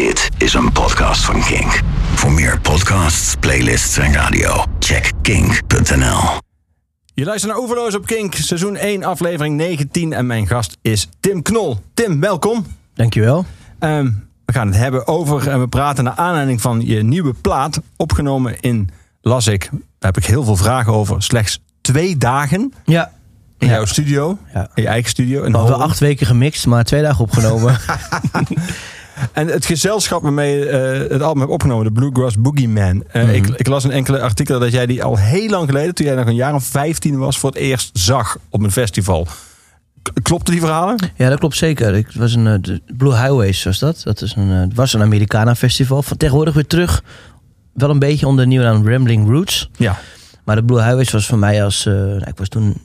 Dit is een podcast van Kink. Voor meer podcasts, playlists en radio, check kink.nl. Je luistert naar Overloos op Kink, seizoen 1, aflevering 19. En mijn gast is Tim Knol. Tim, welkom. Dankjewel. Ehm we gaan het hebben over, en we praten naar aanleiding van je nieuwe plaat, opgenomen in, las ik, daar heb ik heel veel vragen over, slechts twee dagen Ja. in Ja. jouw studio, Ja. in je eigen studio. In We hebben acht weken gemixt, maar twee dagen opgenomen. En het gezelschap waarmee je eh, het album hebt opgenomen, de Bluegrass Boogeyman. Eh, Mhm. ik, ik las in enkele artikelen dat jij die al heel lang geleden, toen jij nog een jaar of 15 was, voor het eerst zag op een festival. Klopten die verhalen? ja, dat klopt zeker. Ik was een eh, Blue Highways was dat. Dat is een, het was een Americana festival. Van tegenwoordig weer terug. Wel een beetje onder de nieuwe naam Rambling Roots. Ja. Maar de Blue Highways was voor mij als... nou, ik was toen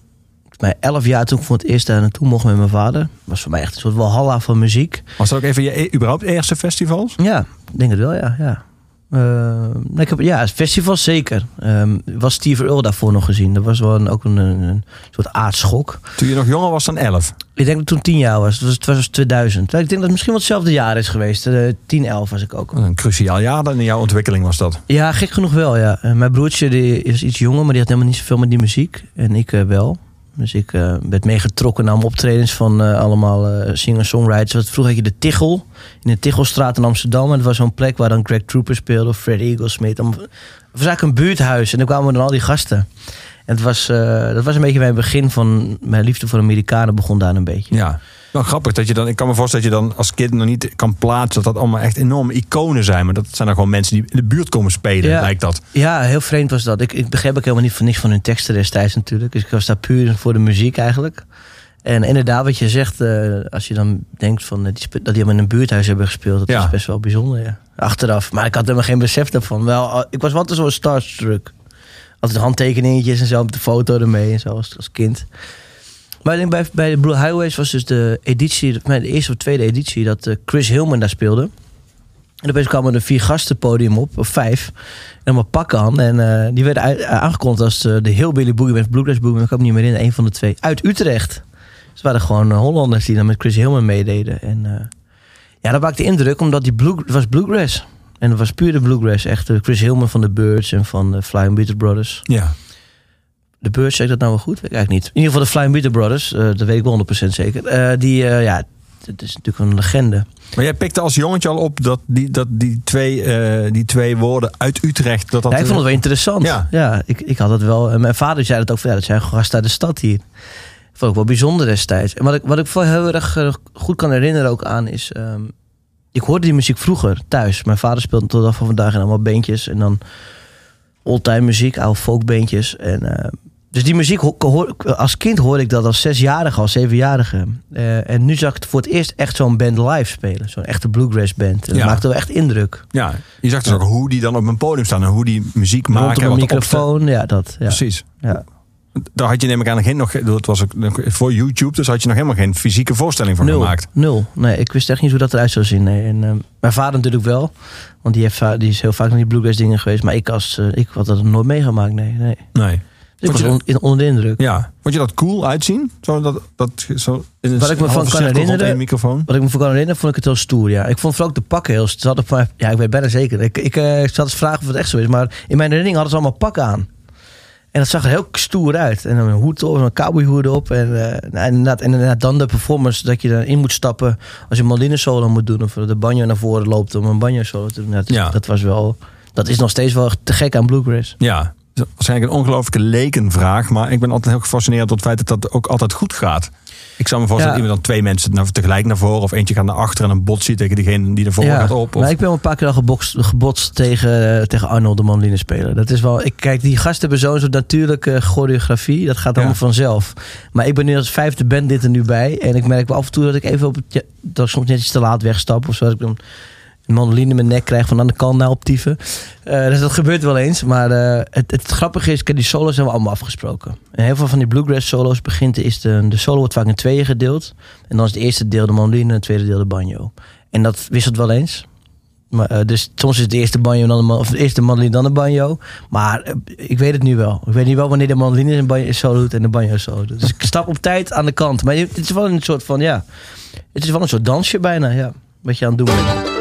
mij 11 jaar toen ik voor het eerst daar naartoe mocht met mijn vader. was voor mij echt een soort walhalla van muziek. Was dat ook even je e- überhaupt eerste festivals? Ja, ik denk het wel, ja. ja. Nou, ik heb, ja, festivals zeker. Ehm was Steve Earle daarvoor nog gezien. Dat was wel een, ook een, soort aardschok. Toen je nog jonger was dan 11. Ik denk dat toen 10 jaar was. Het was, het was 2000. Ik denk dat het misschien wel hetzelfde jaar is geweest. Eh 10, 11 was ik ook. Een cruciaal jaar dan in jouw ontwikkeling was dat. Ja, gek genoeg wel, ja. Eh, mijn broertje die is iets jonger, maar die had helemaal niet zoveel met die muziek. En ik eh, wel. Dus ik eh, werd meegetrokken naar optredens van eh, allemaal eh, singer-songwriters. Vroeger had je de Tichel, in de Tichelstraat in Amsterdam. En dat was zo'n plek waar dan Greg Trooper speelde, of Fred Eaglesmith. Het was eigenlijk een buurthuis en daar kwamen dan al die gasten. En het was, dat was een beetje mijn begin van mijn liefde voor Amerikanen begon daar een beetje. Ja. Wel grappig dat je dan, ik kan me voorstellen dat je dan als kind nog niet kan plaatsen dat dat allemaal echt enorme iconen zijn. Maar dat zijn dan gewoon mensen die in de buurt komen spelen, Ja. lijkt dat. Ja, heel vreemd was dat. Ik, ik begreep ook helemaal niet van niks van hun teksten destijds natuurlijk. Dus ik was daar puur voor de muziek eigenlijk. En inderdaad, wat je zegt, eh, als je dan denkt van, eh, die dat die allemaal in een buurthuis hebben gespeeld, dat Ja. is best wel bijzonder, ja. Achteraf. Maar ik had helemaal geen besef daarvan. Wel, ik was wel altijd zo starstruck. Altijd handtekeningetjes en zo op de foto ermee en zo als, als kind. Maar ik denk bij, bij de Blue Highways was dus de editie, de eerste of tweede editie, dat eh, Chris Hillman daar speelde. En opeens kwamen er vier gasten podium op, of vijf. En allemaal pakken aan. En eh, die werden uit- aangekondigd als eh, de Hillbilly Boogie of Bluegrass Boogie. Ik me niet meer in, een van de twee. Uit Utrecht. Dus waren gewoon eh, Hollanders die dan met Chris Hillman meededen. En eh, ja, dat maakte indruk, omdat die blue, was Bluegrass. En het was puur de Bluegrass. Echt eh, Chris Hillman van de Birds en van de Flying Beatles Brothers. Ja. De Birds, zeg ik dat nou wel goed? Weet ik eigenlijk niet. In ieder geval de Flying Beatles Brothers, eh, dat weet ik wel 100% zeker. Eh, die, eh, ja, het is natuurlijk een legende. Maar jij pikte als jongetje al op dat die, dat die, twee, die twee woorden uit Utrecht. Dat dat ja, ik vond het wel interessant. Ja. Ja, ik, ik had het wel. En mijn vader zei het ook van ja, dat zijn gasten uit de stad hier. Vond ik wel bijzonder destijds. En wat ik, wat ik wel heel erg goed kan herinneren ook aan is. ehm, ik hoorde die muziek vroeger thuis. Mijn vader speelde tot de dag van vandaag in allemaal beentjes. En dan oldtime muziek, oude folkbeentjes. En, eh, dus die muziek, als kind hoorde ik dat als zesjarige, als zevenjarige. Eh, en nu zag ik het voor het eerst echt zo'n band live spelen. Zo'n echte bluegrass band. En dat Ja. maakte wel echt indruk. Ja, je zag dus ook hoe die dan op een podium staan en hoe die muziek maken. Rondom en een microfoon, ja, dat. Ja. Precies. Ja. Daar had je neem ik aan geen nog. Het was ook voor YouTube, dus had je nog helemaal geen fysieke voorstelling van Nul. gemaakt. Nul. Nee, ik wist echt niet hoe dat eruit zou zien. Nee. En, ehm, mijn vader natuurlijk wel. Want die, heeft, die is heel vaak naar die bluegrass dingen geweest. Maar ik, als, eh, ik had dat nooit meegemaakt. Nee, nee. Nee. Ik was je on- in, onder de indruk. Ja, vond je dat cool uitzien? Zo dat, dat zo in Wat ik me van kan herinneren- microfoon. Wat ik me voor kan herinneren, vond ik het heel stoer. Ja. Ik vond vooral ook de pakken heel... Mij- ja, ik weet bijna zeker. Ik, ik, eh, zat eens vragen of het echt zo is. Maar in mijn herinnering hadden ze allemaal pakken aan. En dat zag er heel stoer uit. En een hoed op, een cowboyhoed op. En, eh, nou, inderdaad, en inderdaad dan de performance dat je erin moet stappen als je een solo moet doen. Of de banjo naar voren loopt om een banjo solo te doen. Dat, Ja. dat was wel... Dat is nog steeds wel te gek aan bluegrass. Ja, is waarschijnlijk een ongelooflijke lekenvraag. Maar ik ben altijd heel gefascineerd door het feit dat dat ook altijd goed gaat. Ik zou me voorstellen Ja. dat iemand dan twee mensen tegelijk naar voren. Of eentje gaat naar achteren en een botst je tegen diegene die voren gaat op. Of, Maar ik ben wel een paar keer al gebokst, gebotst tegen, eh, tegen Arnold, de mandoline speler. Dat is wel, ik, kijk, die gasten hebben zo'n soort natuurlijke choreografie. Dat gaat Ja. allemaal vanzelf. Maar ik ben nu als vijfde bandit er nu bij. En ik merk wel af en toe dat ik even op het, dat ik soms net iets te laat wegstap. Of zo. Dat ik dan een mandoline in mijn nek krijg van aan de kant naar optieven. Eh dus dat gebeurt wel eens. Maar eh, het, het grappige is, die solo's hebben we allemaal afgesproken. En heel veel van die bluegrass solo's begint, is de, de solo wordt vaak in tweeën gedeeld. En dan is het eerste deel de mandoline en het tweede deel de banjo. En dat wisselt wel eens. Maar, eh, dus soms is het de eerste banjo dan de, of de eerste mandoline dan de banjo. Maar ik weet het nu wel. Ik weet nu wel wanneer de mandoline een solo doet en de banjo solo doet. Dus ik stap op tijd aan de kant. Maar het is wel een soort van, ja... Het is wel een soort dansje bijna, ja. Wat je aan het doen bent.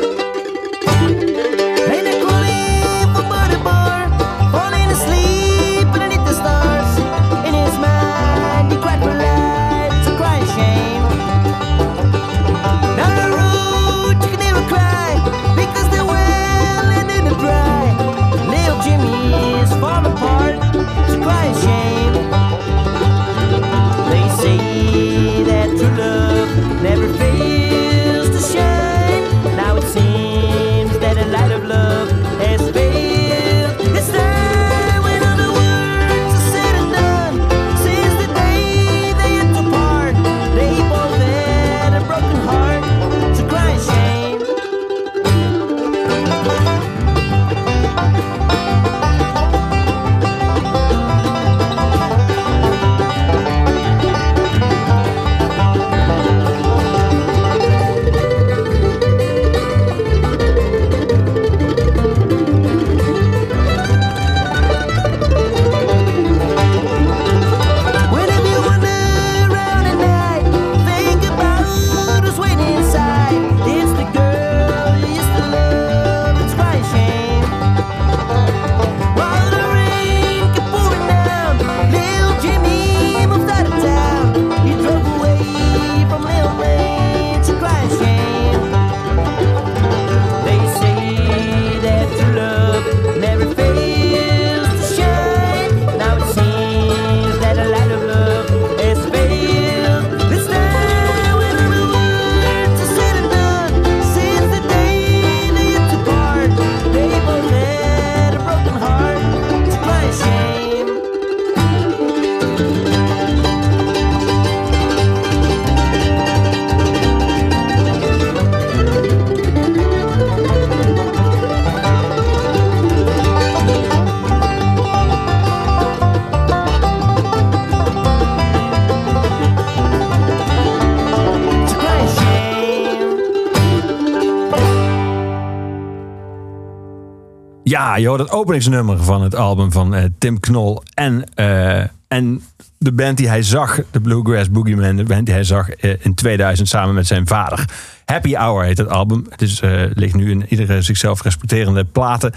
Ja, joh, dat openingsnummer van het album van eh, Tim Knol en, eh, en de band die hij zag, de Bluegrass Boogeyman, de band die hij zag eh, in 2000 samen met zijn vader. Happy Hour heet het album. Het is, ligt nu in iedere zichzelf respecterende platen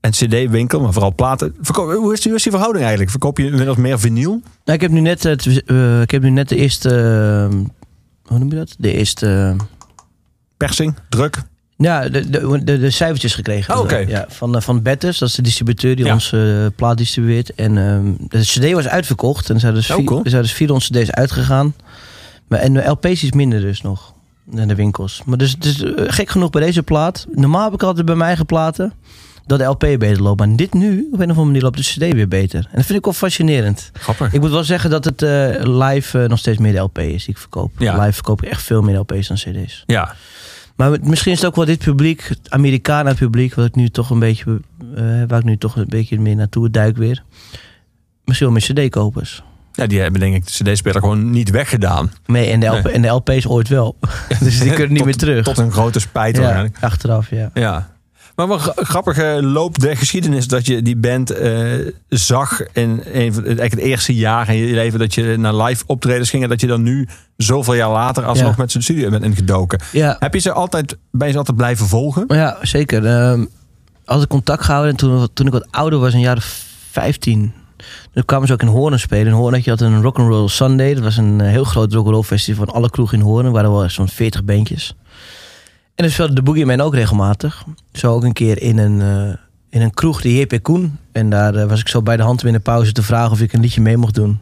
en cd-winkel, maar vooral platen. Verkoop, hoe, is die, hoe is die verhouding eigenlijk? Verkoop je inmiddels meer vinyl? Nou, ik heb nu net, het, ik heb nu net de eerste, hoe noem je dat? De eerste, Persing, druk. Ja, de, de, de, de cijfertjes gekregen. Oh. Ja, van, eh, van Betters, dat is de distributeur die Ja. ons eh, plaat distribueert. En ehm, de cd was uitverkocht en er zijn dus, Oh, vier, cool. er zijn dus 400 cd's uitgegaan. Maar, en de LP's is minder dus nog in de winkels. Maar dus, dus gek genoeg bij deze plaat. Normaal heb ik altijd bij mijn eigen platen dat de LP beter loopt. Maar dit nu, op een of andere manier, loopt de CD weer beter. En dat vind ik wel fascinerend. Grappig. Ik moet wel zeggen dat het live nog steeds meer de LP is die ik verkoop. Ja. Live verkoop ik echt veel meer LP's dan CD's. Ja, Maar misschien is het ook wel dit publiek, het Amerikanen publiek, wat ik nu toch een beetje, eh, waar ik nu toch een beetje meer naartoe duik weer. Misschien wel meer CD-kopers. ja die hebben denk ik de cd-speler gewoon niet weggedaan. Nee, en de, LP, Nee. en de LP's ooit wel. dus die kunnen niet Tot- meer terug. Tot een grote spijt ja, achteraf, ja. Ja. Maar gra- grappige loop der geschiedenis dat je die band eh, zag in een van, eigenlijk het eerste jaar in je leven dat je naar live optredens ging en dat je dan nu zoveel jaar later alsnog Ja. met zijn studio bent ingedoken. Ja, Heb je ze altijd, ben je ze altijd blijven volgen? ja zeker. Ehm altijd contact gehouden. En toen, toen ik wat ouder was, een jaar of 15, dan kwamen ze ook in Hoorn spelen. In Hoorn had je had een Rock'n'Roll Sunday. Dat was een eh, heel groot rock'n'roll festival van alle kroegen in Hoorn. Er waren wel zo'n 40 bandjes. En dan speelde de Boogeyman ook regelmatig. Zo ook een keer in een, eh, in een kroeg, de JP Koen. En daar eh, was ik zo bij de hand in de pauze te vragen of ik een liedje mee mocht doen.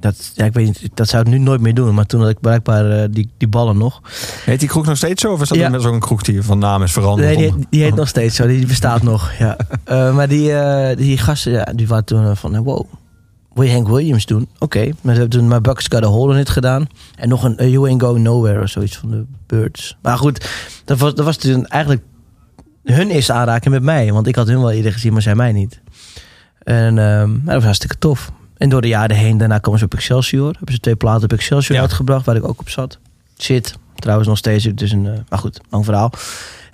Dat, ja, ik weet niet, dat zou ik nu nooit meer doen. Maar toen had ik blijkbaar eh, die, die ballen nog. Heet die kroeg nog steeds zo? Of is dat Ja. inmiddels ook een kroeg die van naam is veranderd? Nee, die, die heet nog steeds zo. Die bestaat nog, ja. Maar die, die gasten, ja, die waren toen van, wow, wil je Hank Williams doen? Oké. Maar ze hebben toen My Bucks Got a Hole in It gedaan. En nog een eh, You Ain't Going Nowhere of zoiets van de Birds. Maar goed, dat was, dat was toen eigenlijk hun eerste aanraking met mij. Want ik had hun wel eerder gezien, maar zij mij niet. En ehm, dat was hartstikke tof. En door de jaren heen, daarna komen ze op Excelsior. Hebben ze twee platen op Excelsior Ja. uitgebracht, waar ik ook op zat. Zit. Trouwens nog steeds. Dus een, eh, maar goed, lang verhaal.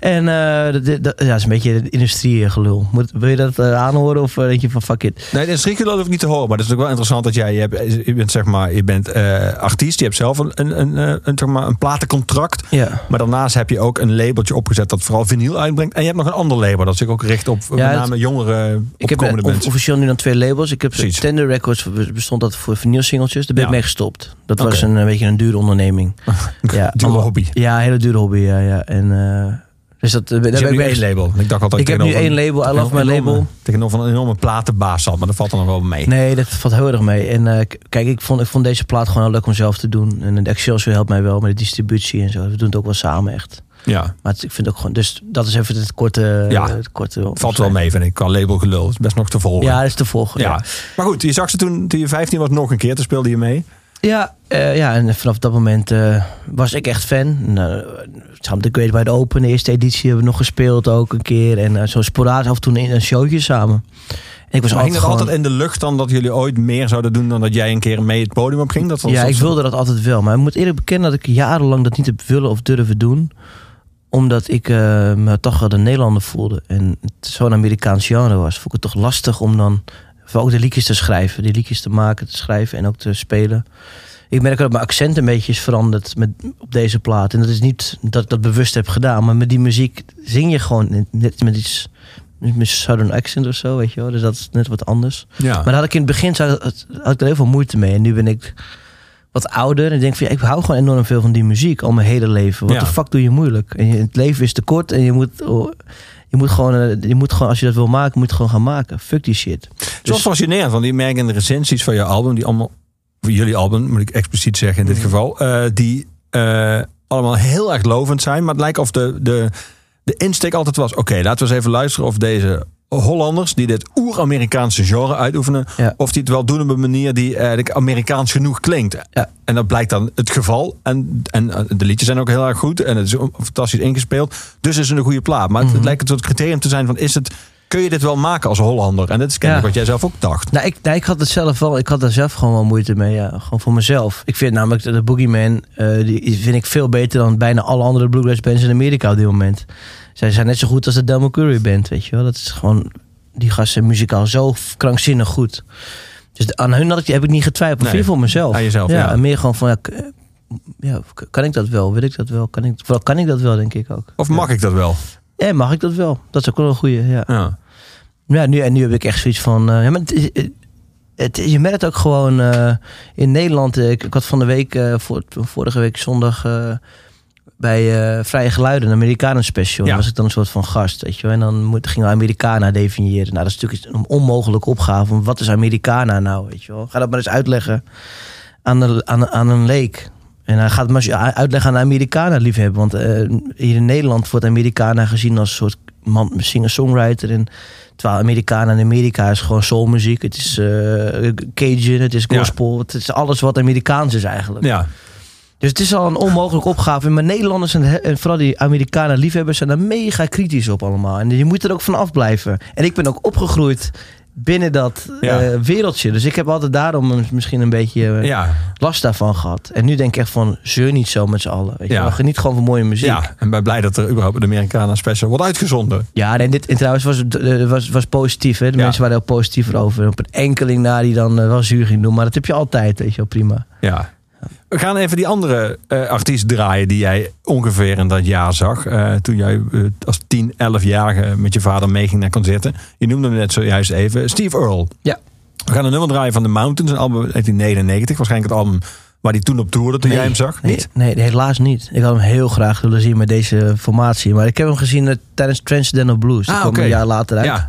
En eh, dat, dat, ja, dat is een beetje de industrie gelul. Moet, wil je dat eh, aanhoren of eh, denk je van fuck it? Nee, de strikgeloof hoef ik niet te horen. Maar het is ook wel interessant dat jij... Je, hebt, je bent zeg maar... Je bent artiest. Je hebt zelf een, een, een, een, zeg maar, een platencontract. Ja. Maar daarnaast heb je ook een labeltje opgezet dat vooral vinyl uitbrengt. En je hebt nog een ander label dat zich ook richt op Ja, met het- name jongere Ik heb opkomende of- mensen. officieel nu dan twee labels. Ik heb Precies. Tender Records bestond dat voor vinylsingeltjes. Daar ben Ja. ik mee gestopt. Dat was een, een beetje een dure onderneming. ja, Dure hobby. Ja, een hele dure hobby. Ja, ja. En, dus dat, daar Dus ben ik één label. Ik dacht altijd Ik heb nu één label. I love my een label. Tegenover een enorme platenbaas zat. Maar dat valt er nog wel mee. Nee, dat valt heel erg mee. En eh, kijk, ik vond, ik vond deze plaat gewoon heel leuk om zelf te doen. En de Excelsior helpt mij wel met de distributie en zo. We doen het ook wel samen echt. Ja, Maar het- ik vind ook gewoon... Dus dat is even het korte... Ja, het korte het valt wel mee vind ik. Qua labelgelul. Het is best nog te volgen. Ja, dat is te volgen. Ja. Ja, Maar goed, je zag ze toen, toen je 15 was nog een keer. Toen speelde je mee. Ja, eh, ja en vanaf dat moment eh, was ik echt fan. Nou, samen de Great Wide Open, de eerste editie, hebben we nog gespeeld ook een keer. En eh, zo sporadisch af en toe in een showtje samen. En ik was Maar altijd het gewoon... altijd in de lucht dan dat jullie ooit meer zouden doen dan dat jij een keer mee het podium op ging? Dat Ja, ik wilde dat altijd wel. Maar ik moet eerlijk bekennen dat ik jarenlang dat niet heb willen of durven doen. Omdat ik eh, me toch wel de Nederlander voelde. En het zo'n Amerikaans genre was. Vond ik het toch lastig om dan voor ook de liedjes te schrijven. Die liedjes te maken, te schrijven en ook te spelen. Ik merk ook dat mijn accent een beetje is veranderd met, op deze plaat. En dat is niet dat ik dat bewust heb gedaan. Maar met die muziek zing je gewoon net met iets... Met southern accent of zo, weet je wel. Dus dat is net wat anders. Ja. Maar daar had ik in het begin had ik er heel veel moeite mee. En nu ben ik wat ouder. En ik denk van ja, ik hou gewoon enorm veel van die muziek. Al mijn hele leven. Wat Ja. de fuck doe je moeilijk? En je, het leven is te kort. En je moet, oh, je moet gewoon, eh, je moet gewoon, als je dat wil maken, moet je het gewoon gaan maken. Fuck die shit. Het is Dus- wel fascinerend, want die merk in de recensies van je album, die allemaal, voor jullie album moet ik expliciet zeggen in dit Mhm. geval, eh, die eh, allemaal heel erg lovend zijn. Maar het lijkt of de, de, de insteek altijd was, oké, laten we eens even luisteren of deze Hollanders die dit oer-Amerikaanse genre uitoefenen, Ja. of die het wel doen op een manier die eigenlijk Amerikaans genoeg klinkt. Ja. En dat blijkt dan het geval. En, en eh, de liedjes zijn ook heel erg goed en het is fantastisch ingespeeld. Dus is het een goede plaat. Maar het, het Mhm. lijkt een soort criterium te zijn van, is het, kun je dit wel maken als Hollander? En dat is kennelijk Ja. wat jij zelf ook dacht. Nou, ik, nou, ik had het zelf wel. Ik had daar zelf gewoon wel moeite mee. Ja. Gewoon voor mezelf. Ik vind namelijk de Boogeyman. eh die vind ik veel beter dan bijna alle andere bluegrass bands in Amerika op dit moment. Zij zijn net zo goed als de Delmo Curry band, weet je wel. Dat is gewoon die gasten muzikaal zo krankzinnig goed. Dus aan hun had ik, heb ik niet getwijfeld. Nee, voor mezelf. aan jezelf, ja. en meer gewoon van, ja, kan ik dat wel? Wil ik dat wel? Kan ik, vooral kan ik dat wel, denk ik ook. Of mag ik dat wel? Ja, mag ik dat wel? Dat is ook wel een goeie, ja. Ja. Ja, nu, en nu heb ik echt zoiets van. eh, ja, maar het, het, het- je merkt ook gewoon eh, in Nederland. Ik, ik had van de week, eh, voor, vorige week zondag. Bij eh, Vrije Geluiden, een Amerikanen special. Ja. Was ik dan een soort van gast, weet je wel. En dan moet, gingen we Americana definiëren. Nou, dat is natuurlijk een onmogelijke opgave. Wat is Americana nou, weet je wel? Ga dat maar eens uitleggen aan, de, aan, aan een leek. En hij gaat het maar eens uitleggen aan de Americana liefhebber. Want eh, hier in Nederland wordt Americana gezien als een soort man, singer-songwriter. En terwijl Americana in Amerika is gewoon soulmuziek. Het is eh Cajun, het is Ja. gospel. Het is alles wat Amerikaans is eigenlijk. ja. Dus het is al een onmogelijke opgave. Maar Nederlanders en, en vooral die Amerikanen liefhebbers zijn daar mega kritisch op allemaal. En je moet er ook van afblijven. En ik ben ook opgegroeid binnen dat Ja. eh, wereldje. Dus ik heb altijd daarom misschien een beetje eh, Ja. last daarvan gehad. En nu denk ik echt van, zeur niet zo met z'n allen. Weet je Ja. wel. Geniet gewoon van mooie muziek. ja. En ben blij dat er überhaupt een Americana special wordt uitgezonden. Ja, en, dit, en trouwens was het eh, was, was positief. Hè? De mensen waren heel positief erover. Op een enkeling na die dan wel zuur ging doen. Maar dat heb je altijd, weet je wel, prima. Ja. We gaan even die andere eh, artiest draaien die jij ongeveer in dat jaar zag. eh, toen jij eh, als 10, 11-jarige met je vader meeging naar concerten. Je noemde hem net zojuist even. Steve Earle. Ja. We gaan een nummer draaien van The Mountains. Een album uit 1999. Waarschijnlijk het album waar hij toen op toerde toen jij hem zag. Nee, Niet? nee, helaas niet. Ik had hem heel graag willen zien met deze formatie. Maar ik heb hem gezien tijdens Transcendental Blues. Dat Ah, kwam oké. een jaar later uit. Ja.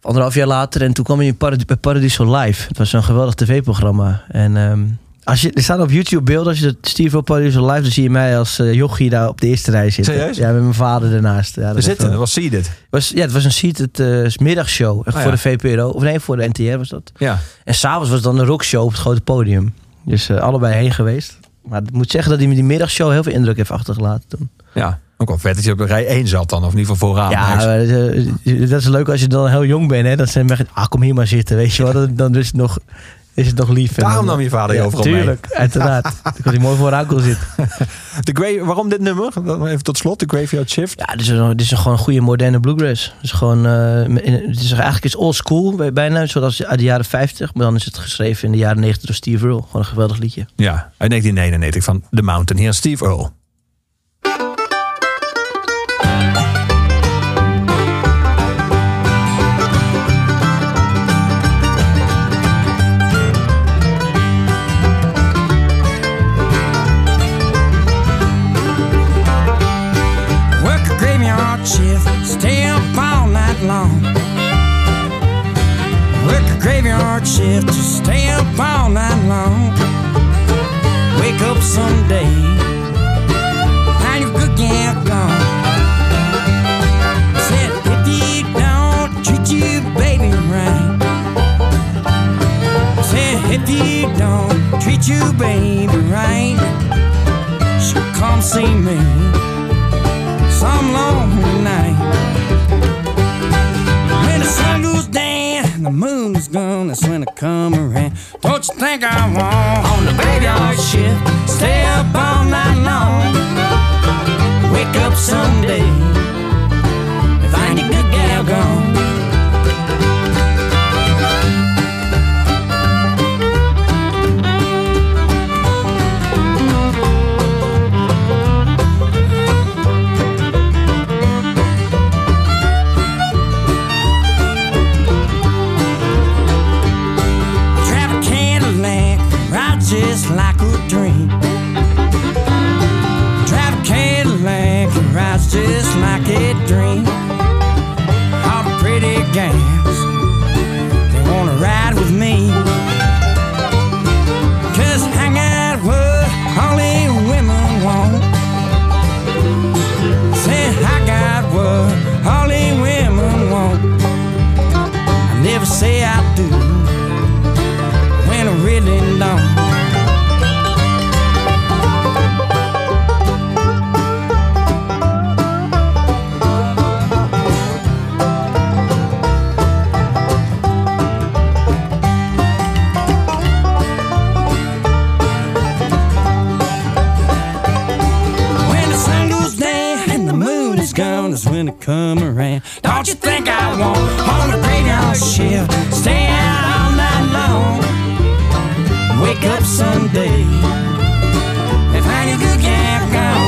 Anderhalf jaar later. En toen kwam hij in Paradiso Live. Het was een geweldig tv-programma. En ehm, als je, er staan op YouTube beelden. Als je dat Steve op Paradiso Live... dan zie je mij als eh, jochie daar op de eerste rij zitten. Serieus? Ja, met mijn vader ernaast. Ja, dat zitten. was. Het was, ja, het was een seated eh middagshow. Echt Oh, voor ja. de VPRO. Of nee, voor de NTR was dat. Ja. En s'avonds was dan een rockshow op het grote podium. Dus eh, allebei heen geweest. Maar ik moet zeggen dat hij met die middagshow heel veel indruk heeft achtergelaten toen. Ja. Ook wel vet dat je op rij 1 zat dan. Of in ieder geval vooraan. ja, dat is leuk als je dan heel jong bent. Hè? Dat ze zeggen, ah, kom hier maar zitten. Weet je wel, dan, dan is, het nog, is het nog lief. Daarom nam je vader je ja, overal mee. Tuurlijk, uiteraard. Dan kan hij mooi vooraan kon zitten. De Gra- waarom dit nummer? Dan Even tot slot. De Graveyard Shift. Ja, dit is, een, dit is een gewoon een goede moderne bluegrass. Het is gewoon, eh, in- het is eigenlijk is old school bij- bijna, zoals uit de jaren 50. Maar dan is het geschreven in de jaren 90 door Steve Earle. Gewoon een geweldig liedje. Ja, uit 1999 van The Mountain. Hier Steve Earle. Graveyard shift, stay up all night long. Work a graveyard shift, just stay up all night long. Wake up someday, find your good gal gone. Said if you don't treat you baby right. Said if you don't treat you baby right, she'll come see me some lonely night. When the sun goes down, the moon's gone, that's when I come around. Don't you think I want on the graveyard shift? Stay up all night long. Wake up someday, just like a dream. All the pretty gals, they wanna ride with me. When I come around. Don't you think I want on graveyard shift? Stay out all night long. Wake up someday and find a good gone.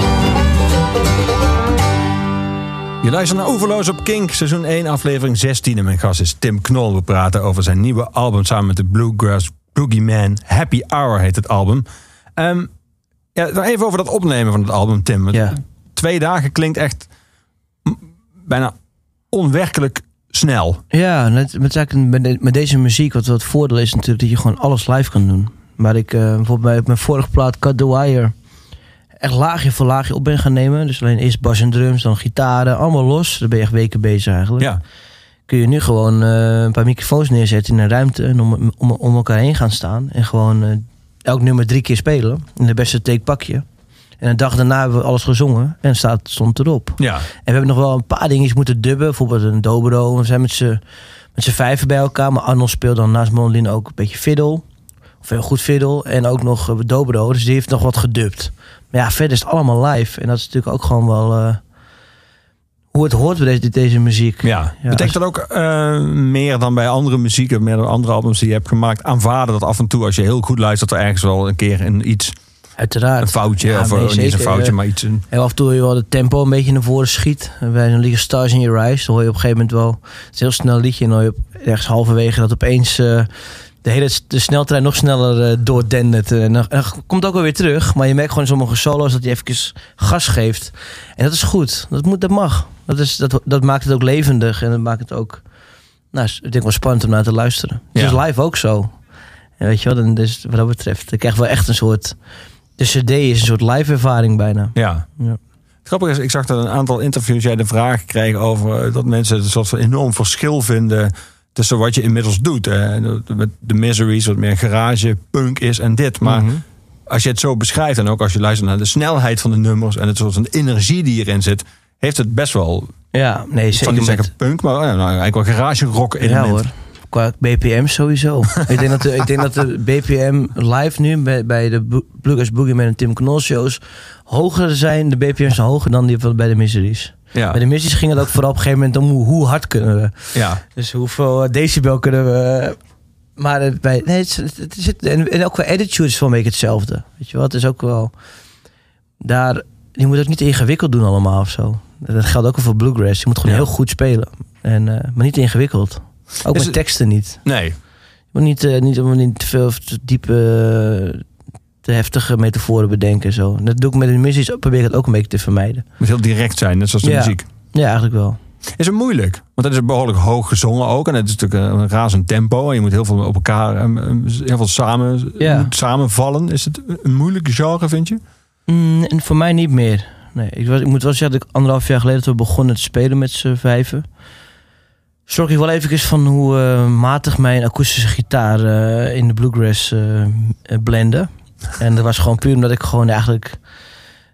Je luistert naar Overloos op Kink, seizoen 1, aflevering 16. En mijn gast is Tim Knol. We praten over zijn nieuwe album samen met de Bluegrass Boogeyman. Happy Hour heet het album. Ehm, ja, dan even over dat opnemen van het album, Tim. Want Ja. Twee dagen klinkt echt bijna onwerkelijk snel. Ja, met, met, met deze muziek, wat wat het voordeel is natuurlijk dat je gewoon alles live kan doen. Waar ik eh, bijvoorbeeld bij mijn vorige plaat Cut the Wire echt laagje voor laagje op ben gaan nemen. Dus alleen eerst bas en drums, dan gitaren, allemaal los. Daar ben je echt weken bezig eigenlijk. Ja, Kun je nu gewoon eh, een paar microfoons neerzetten in een ruimte en om, om, om elkaar heen gaan staan. En gewoon eh, elk nummer drie keer spelen. En de beste take pak je. En een dag daarna hebben we alles gezongen en staat, stond erop. ja. En we hebben nog wel een paar dingetjes moeten dubben. Bijvoorbeeld een dobro. We zijn met z'n met z'n vijven bij elkaar. Maar Arnold speelt dan naast Mondlin ook een beetje fiddle. Of heel goed fiddle. En ook nog eh, dobro. Dus die heeft nog wat gedubt. Maar ja, verder is het allemaal live. En dat is natuurlijk ook gewoon wel... eh, hoe het hoort bij deze, deze muziek. Ja, Ja, betekent dat ook eh, meer dan bij andere muziek, of meer dan andere albums die je hebt gemaakt, aanvaarden dat af en toe als je heel goed luistert er ergens wel een keer een iets, Uiteraard. een foutje, Ja, of nee, niet een foutje, maar iets. Een, Heel af en toe je wel de tempo een beetje naar voren schiet. En Bij zo'n liedje Stars in Your Eyes, dan hoor je op een gegeven moment wel... Het is een heel snel liedje en dan hoor je ergens halverwege dat opeens... eh, de hele de sneltrein nog sneller eh doordendert. En dan, en komt ook wel weer terug. Maar je merkt gewoon sommige solo's dat hij even gas geeft. En dat is goed. Dat, moet, dat mag. Dat, is, dat, dat maakt het ook levendig. En dat maakt het ook... Nou, ik denk wel spannend om naar te luisteren. Het Ja. is live ook zo. En weet je wel, dan, dus wat dat betreft... Ik krijg wel echt een soort... De cd is een soort live ervaring bijna. ja. Ja. Grappig is, ik zag dat een aantal interviews jij de vraag kreeg over eh, dat mensen een soort van enorm verschil vinden tussen wat je inmiddels doet. Hè. Met de Miseries, wat meer garage, punk is en dit. Maar Mhm. als je het zo beschrijft en ook als je luistert naar de snelheid van de nummers en het soort van energie die erin zit, heeft het best wel, Ja, nee, ik zeker zal niet zeggen punk, maar ja, nou, eigenlijk wel garage rock Ja element. hoor. Qua BPM sowieso. ik, denk dat de, ik denk dat de BPM live nu bij, bij de Bluegrass Boogeyman en Tim Knol shows hoger zijn. De BPM's zijn hoger dan die van bij de Miseries. Ja, Bij de Miseries ging het ook vooral op een gegeven moment om hoe, hoe hard kunnen we. ja. Dus hoeveel eh, decibel kunnen we... Maar het bij, nee, het, het is, en, en ook qua attitude is het wel een beetje hetzelfde. Weet je wel, het is ook wel... Daar, je moet ook niet ingewikkeld doen allemaal of zo. Dat geldt ook wel voor Bluegrass. Je moet gewoon Ja. heel goed spelen. En, eh, maar niet ingewikkeld. Ook met het- teksten niet. Nee, Je moet niet, eh, niet, niet te veel of te diepe, eh, te heftige metaforen bedenken. en Zo. Dat doe ik met de muziek, probeer ik het ook een beetje te vermijden. het moet heel direct zijn, net zoals de Ja. muziek. Ja, eigenlijk wel. Is het moeilijk? Want het is behoorlijk hoog gezongen ook. En het is natuurlijk een razend tempo. En je moet heel veel op elkaar, ehm, ehm, heel veel samen, Ja. samenvallen. Is het een moeilijke genre, vind je? Mm, en voor mij niet meer. Nee, ik, was, ik moet wel zeggen dat ik anderhalf jaar geleden toen we begonnen te spelen met z'n vijven. Schrok ik wel even van hoe eh, matig mijn akoestische gitaar eh, in de bluegrass eh, blende. En dat was gewoon puur omdat ik gewoon eigenlijk...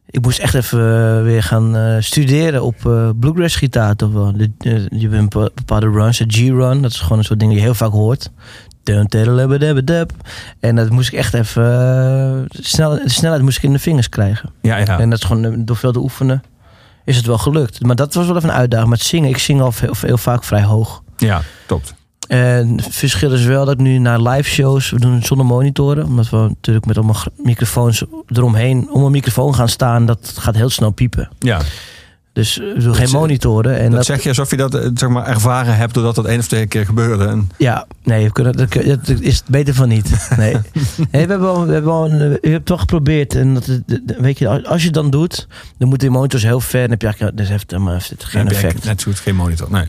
Ik moest echt even weer gaan studeren op bluegrass gitaar toch wel. De, je hebt bepaalde runs, de G-run. Dat is gewoon een soort ding die je heel vaak hoort. En dat moest ik echt even... snel, de snelheid moest ik in de vingers krijgen. Ja, ja. En dat is gewoon door veel te oefenen is het wel gelukt. Maar dat was wel even een uitdaging. Het zingen, ik zing al heel, heel vaak vrij hoog. ja klopt. En het verschil is wel dat nu naar live shows, we doen zonder monitoren. Omdat we natuurlijk met allemaal microfoons eromheen, om een microfoon gaan staan, dat gaat heel snel piepen. Ja. Dus eh, we geen monitoren. En dat, dat, zeg je alsof je dat eh, zeg maar, ervaren hebt doordat dat één of twee keer gebeurde. En, Ja, nee, we kunnen, dat, dat is beter van niet. Nee. we hebben wel, we hebben wel een, hebben het wel geprobeerd. En dat, weet je, als je het dan doet, dan moeten die monitors heel ver. Dan heb je eigenlijk, dat heeft heeft het geen effect. Net zo goed geen monitor. Nee.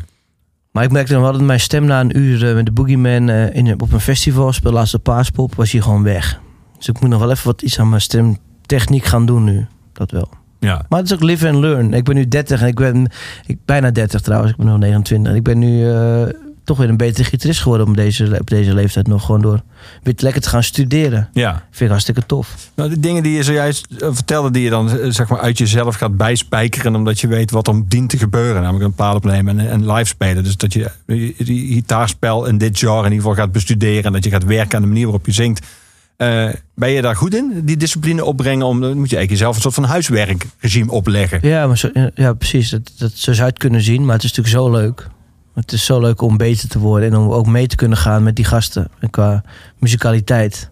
Maar ik merkte dan wel dat mijn stem na een uur eh, met de Boogeyman eh, in, op een festival speel, laatste paaspop, was hij gewoon weg. Dus ik moet nog wel even wat iets aan mijn stemtechniek gaan doen nu. Dat wel. Ja. Maar het is ook live and learn. Ik ben nu 30 en ik ben ik, bijna 30 trouwens. Ik ben nog 29. Ik ben nu eh, toch weer een betere gitarist geworden op deze, op deze leeftijd nog. Gewoon door weer lekker te gaan studeren. ja. Vind ik hartstikke tof. Nou, de dingen die je zojuist eh, vertelde, die je dan eh, zeg maar uit jezelf gaat bijspijkeren, omdat je weet wat er dient te gebeuren. Namelijk een plaat opnemen en, en live spelen. Dus dat je die gitaarspel in dit genre in ieder geval gaat bestuderen. En dat je gaat werken aan de manier waarop je zingt. Eh, ben je daar goed in, die discipline opbrengen? Om, dan moet je eigenlijk jezelf een soort van huiswerkregime opleggen. Ja, maar zo, ja precies. Dat, dat, zo zou je het kunnen zien. Maar het is natuurlijk zo leuk. Het is zo leuk om beter te worden. En om ook mee te kunnen gaan met die gasten. En qua muzikaliteit.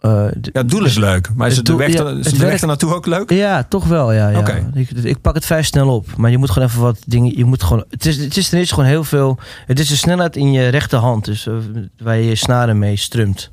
Eh, Ja, het doel is leuk. Maar is Het de doel- weg, ja, er- is het de weg naartoe ook leuk? Ja, toch wel. Ja, ja. Ik, ik pak het vrij snel op. Maar je moet gewoon even wat dingen. Je moet gewoon. Het is, het is ten eerste gewoon heel veel. Het is de snelheid in je rechterhand. Dus eh, waar je je snaren mee strumt.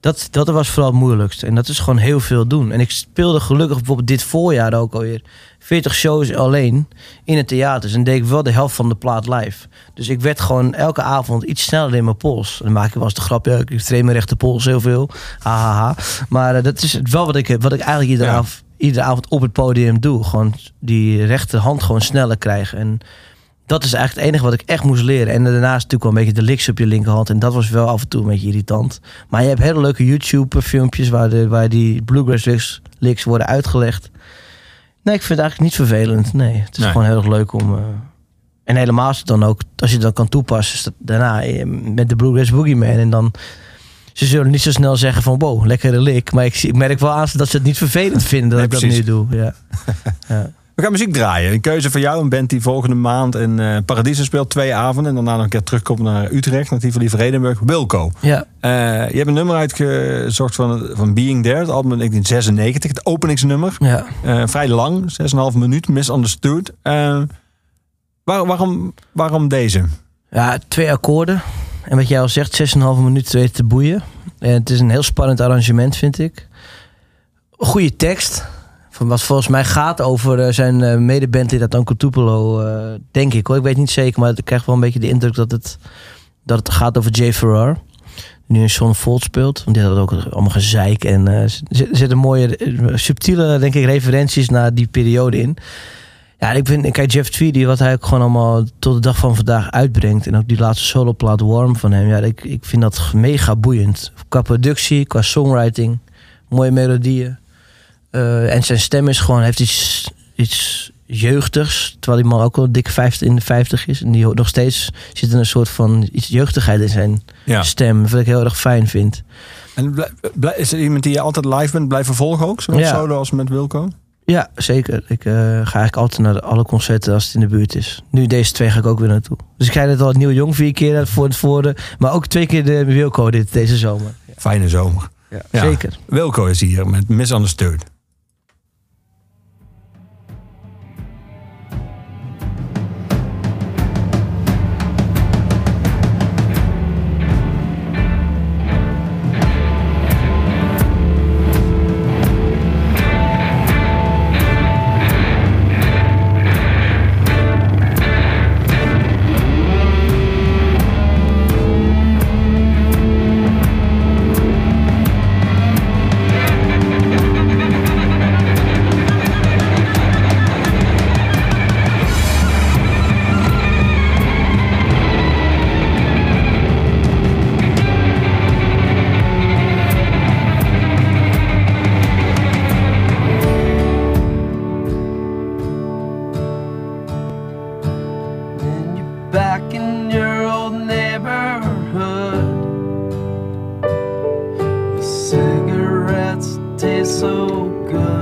Dat, dat was vooral het moeilijkste. En dat is gewoon heel veel doen. En ik speelde gelukkig bijvoorbeeld dit voorjaar ook alweer 40 shows alleen in het theater. En deed ik wel de helft van de plaat live. Dus ik werd gewoon elke avond iets sneller in mijn pols. En dan maak ik wel eens de grap, ja, ik train mijn rechterpols heel veel. Hahaha. Maar eh, dat is wel wat ik, wat ik eigenlijk iedere, Ja. avond, iedere avond op het podium doe. Gewoon die rechterhand gewoon sneller krijgen. En dat is eigenlijk het enige wat ik echt moest leren. En daarnaast natuurlijk wel een beetje de licks op je linkerhand. En dat was wel af en toe een beetje irritant. Maar je hebt hele leuke YouTube-filmpjes waar, de, waar die bluegrass licks, licks worden uitgelegd. Nee, ik vind het eigenlijk niet vervelend. Nee, het is Nee. gewoon heel erg leuk om... eh, en helemaal als het dan ook, als je het dan kan toepassen, daarna eh, met de Bluegrass Boogeyman. En dan, ze zullen niet zo snel zeggen van wow, lekkere lik. Maar ik, zie- ik merk wel aan dat ze het niet vervelend vinden dat Nee, ik dat nu doe. Ja. ja. We gaan muziek draaien. Een keuze voor jou. Een band die volgende maand in Paradiso speelt. Twee avonden. En daarna nog een keer terugkomt naar Utrecht. Naar Tivoli Vredenburg. Wilco. ja. Eh, je hebt een nummer uitgezocht van, van Being There. Het album uit 1996. Het openingsnummer. ja. Eh, vrij lang. 6,5 minuut. Misunderstood. Waar- waarom, waarom deze? Ja, twee akkoorden. En wat jij al zegt, 6,5 minuten weten te boeien. En het is een heel spannend arrangement, vind ik. Goede tekst. Wat volgens mij gaat over eh, zijn eh, medebandlid uit Uncle Tupelo, eh, denk ik hoor. Ik weet niet zeker, maar ik krijg wel een beetje de indruk dat het, dat het gaat over Jay Farrar. Nu in Sean Fold speelt. Want die had ook allemaal gezeik. En eh, er zit- zitten mooie, subtiele, denk ik, referenties naar die periode in. Ja, ik vind, kijk, Jeff Tweedy, wat hij ook gewoon allemaal tot de dag van vandaag uitbrengt. En ook die laatste soloplaat Warm van hem. Ja, ik, ik vind dat mega boeiend. Qua productie, qua songwriting, mooie melodieën. Eh, en zijn stem is gewoon, heeft iets, iets jeugdigs. Terwijl die man ook al dik 50 in de 50 is. En die nog steeds zit er een soort van iets jeugdigheid in zijn Ja. stem. Wat ik heel erg fijn vind. En is er iemand die je altijd live bent blijven volgen ook? Zowel Ja. solo als met Wilco? Ja, zeker. Ik eh, ga eigenlijk altijd naar alle concerten als het in de buurt is. Nu deze twee ga ik ook weer naartoe. Dus ik ga net al het Nieuw Jong vier keer voor het voorde. Maar ook twee keer de Wilco dit, deze zomer. Fijne zomer. Ja, Ja. Zeker. Wilco is hier met Misunderstood. So good,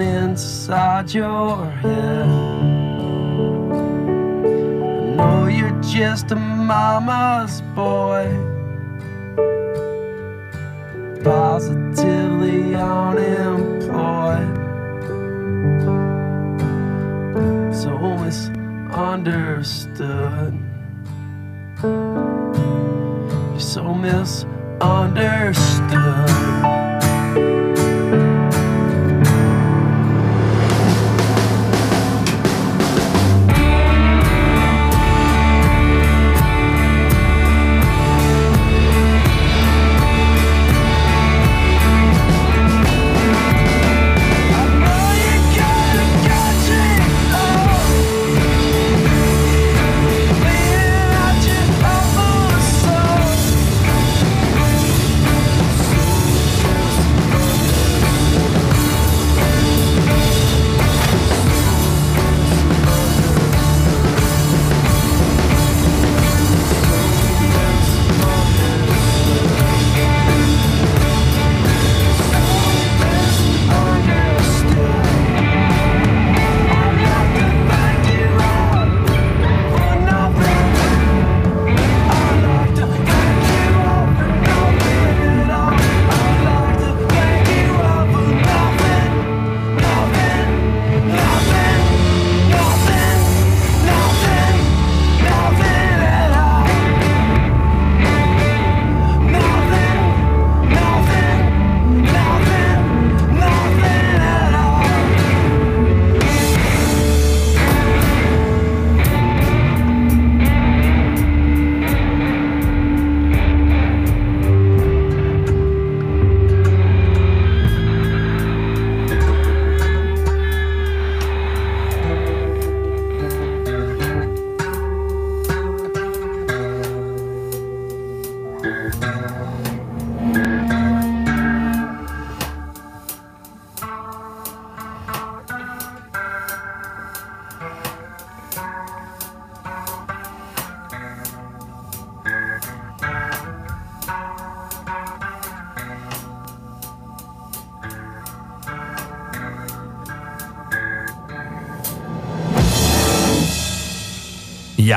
inside your head. I know you're just a mama's boy positively unemployed. So misunderstood. You're so misunderstood.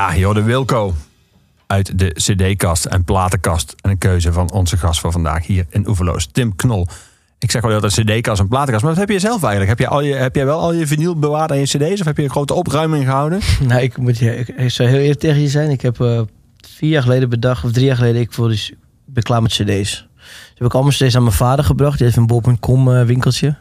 Ja, joh, de Wilco. Uit de cd-kast en platenkast. En een keuze van onze gast van vandaag hier in Oeverloos, Tim Knol. Ik zeg al altijd cd-kast en platenkast. Maar wat heb je zelf eigenlijk? Heb, je al je, heb jij wel al je vinyl bewaard aan je cd's? Of heb je een grote opruiming gehouden? Nou, ik moet je, ik, zou heel eerlijk tegen je zijn. Ik heb eh, vier jaar geleden bedacht, of drie jaar geleden, ik voor dus, ben klaar met cd's. Dus heb ik allemaal cd's aan mijn vader gebracht. Die heeft een bol.com eh, winkeltje.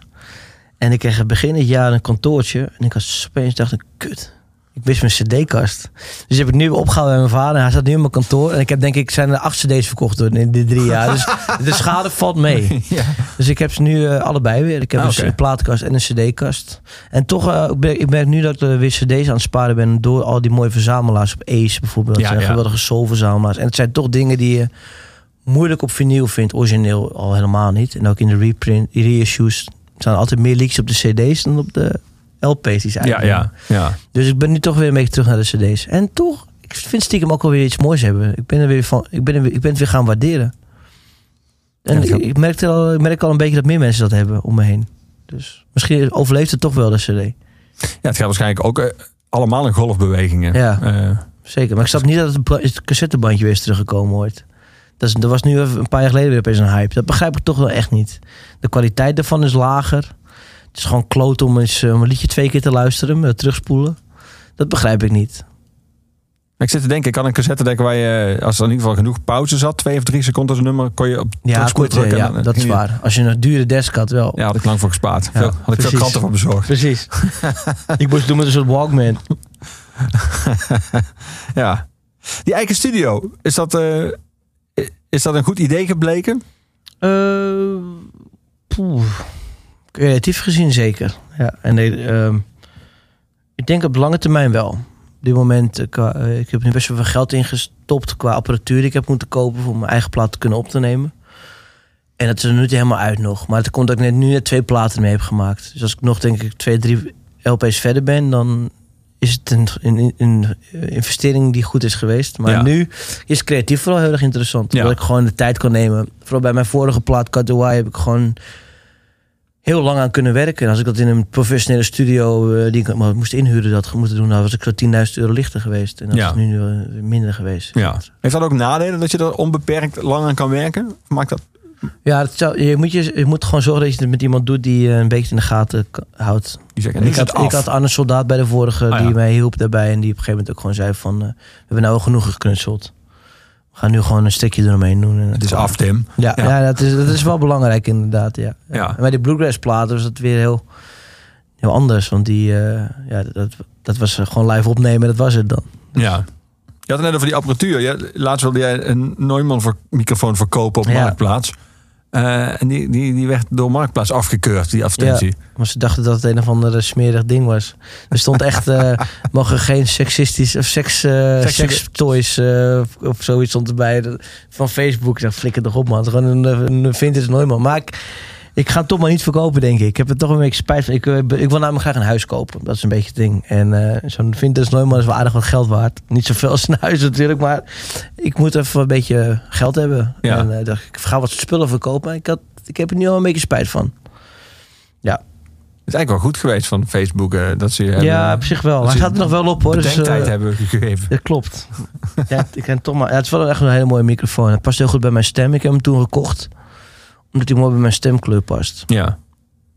En ik kreeg begin het jaar een kantoortje. En ik had opeens dacht, ik, kut. Ik wist mijn cd-kast. Dus heb ik nu opgehouden bij mijn vader. Hij zat nu in mijn kantoor. En ik heb denk ik, zijn er acht cd's verkocht door in die drie jaar. Dus de schade valt mee. Ja. Dus ik heb ze nu eh, allebei weer. Ik heb Ah, dus een plaatkast en een cd-kast. En toch, eh, ik, ben, ik merk nu dat ik eh, weer cd's aan het sparen ben... door al die mooie verzamelaars op Ace bijvoorbeeld. Dat Ja, zijn ja. geweldige soul-verzamelaars. En het zijn toch dingen die je moeilijk op vinyl vind, origineel al helemaal niet. En ook in de reprint, reissues staan altijd meer leaks op de cd's dan op de LP's die ze Ja, ja, ja. Dus ik ben nu toch weer een beetje terug naar de cd's. En toch, ik vind stiekem ook wel weer iets moois hebben. Ik ben, er weer van, ik ben, er weer, ik ben het weer gaan waarderen. En Ja, ik, ik, merk al, ik merk al een beetje dat meer mensen dat hebben om me heen. Dus misschien overleeft het toch wel, de cd. Ja, het gaat waarschijnlijk ook eh, allemaal in golfbewegingen. Ja. Eh, Zeker. Maar ik snap niet dat het, het cassettebandje weer is teruggekomen ooit. Dat, is, dat was nu even een paar jaar geleden weer opeens een hype. Dat begrijp ik toch wel echt niet. De kwaliteit daarvan is lager. Het is gewoon kloot om eens eh, om een liedje twee keer te luisteren, met terugspoelen. Dat begrijp ik niet. ik zit te denken, ik kan een cassette denken waar je, als er in ieder geval genoeg pauze zat, twee of drie seconden een nummer, kon je op Ja, terugspoelen kort, eh, drukken ja en dat is waar. Als je een dure desk had, wel. Ja, had ik lang voor gespaard. Ja, Veel- had ik veel kranten voor bezorgd. Precies. ik moest doen met een soort Walkman. Ja. Die eigen studio, is dat, eh, is dat een goed idee gebleken? Eh, poeh. Creatief gezien zeker. Ja, en nee, ehm, ik denk op lange termijn wel. Op dit moment, eh, eh, ik heb nu best wel veel geld ingestopt qua apparatuur die ik heb moeten kopen voor mijn eigen plaat te kunnen op te nemen. En dat is er nu niet helemaal uit nog. Maar het komt dat ik net, nu net twee platen mee heb gemaakt. Dus als ik nog denk ik twee, drie LP's verder ben, dan is het een, een, een investering die goed is geweest. Maar Ja. nu is creatief vooral heel erg interessant. Ja. Dat ik gewoon de tijd kan nemen. Vooral bij mijn vorige plaat, Cut the heb ik gewoon heel lang aan kunnen werken. En als ik dat in een professionele studio eh, die ik maar moest inhuren, dat moeten doen, dan was ik zo 10.000 euro lichter geweest. En dat Ja. is nu eh, minder geweest. Ja. Heeft dat ook nadelen dat je er onbeperkt lang aan kan werken? Of Maakt dat? Ja, het zou- je, moet je, je moet gewoon zorgen dat je het met iemand doet die eh, een beetje in de gaten houdt. Die Ik had, ik had Arne Soldaat bij de vorige Ah, ja. die mij hielp daarbij. En die op een gegeven moment ook gewoon zei van... we hebben nou genoeg geknutseld. We gaan nu gewoon een stukje eromheen doen. En het is af, Tim. Ja, Ja. ja. dat, is, dat is wel belangrijk inderdaad. Ja. Ja. En bij die Bluegrass platen was dat weer heel, heel anders. Want die, eh, ja, dat, dat was gewoon live opnemen. Dat was het dan. Ja. Je had het net over die apparatuur. Laatst wilde jij een Neumann voor, microfoon verkopen op Ja. Eh, en die, die, die werd door Marktplaats afgekeurd, die advertentie. Maar ze dachten dat het een of ander smerig ding was. Er stond echt... eh mogen geen seksistisch of seks, sekstoys eh, of zoiets stond erbij. Dat- Van Facebook. Ik dacht, flikker toch op man. Het is gewoon een, een vintage Neumann. Maar ik, ik ga het toch maar niet verkopen denk ik. Ik heb er toch een beetje spijt van. Ik, eh, ik wil namelijk graag een huis kopen. Dat is een beetje het ding. En eh, zo'n vintage Neumann is wel aardig wat geld waard. Niet zoveel als een huis natuurlijk. Maar ik moet even een beetje geld hebben. Ja. En eh, dacht ik, ga wat spullen verkopen. Ik, had, ik heb er nu al een beetje spijt van. Het is eigenlijk wel goed geweest van Facebook. dat ze je ja, hebben, op zich wel. Hij ze staat er nog wel op hoor. Dus, eh, hebben gegeven. dat klopt. ja, ik ken toch maar. Ja, het is wel echt een hele mooie microfoon. Het past heel goed bij mijn stem. Ik heb hem toen gekocht. Omdat hij mooi bij mijn stemkleur past. Ja.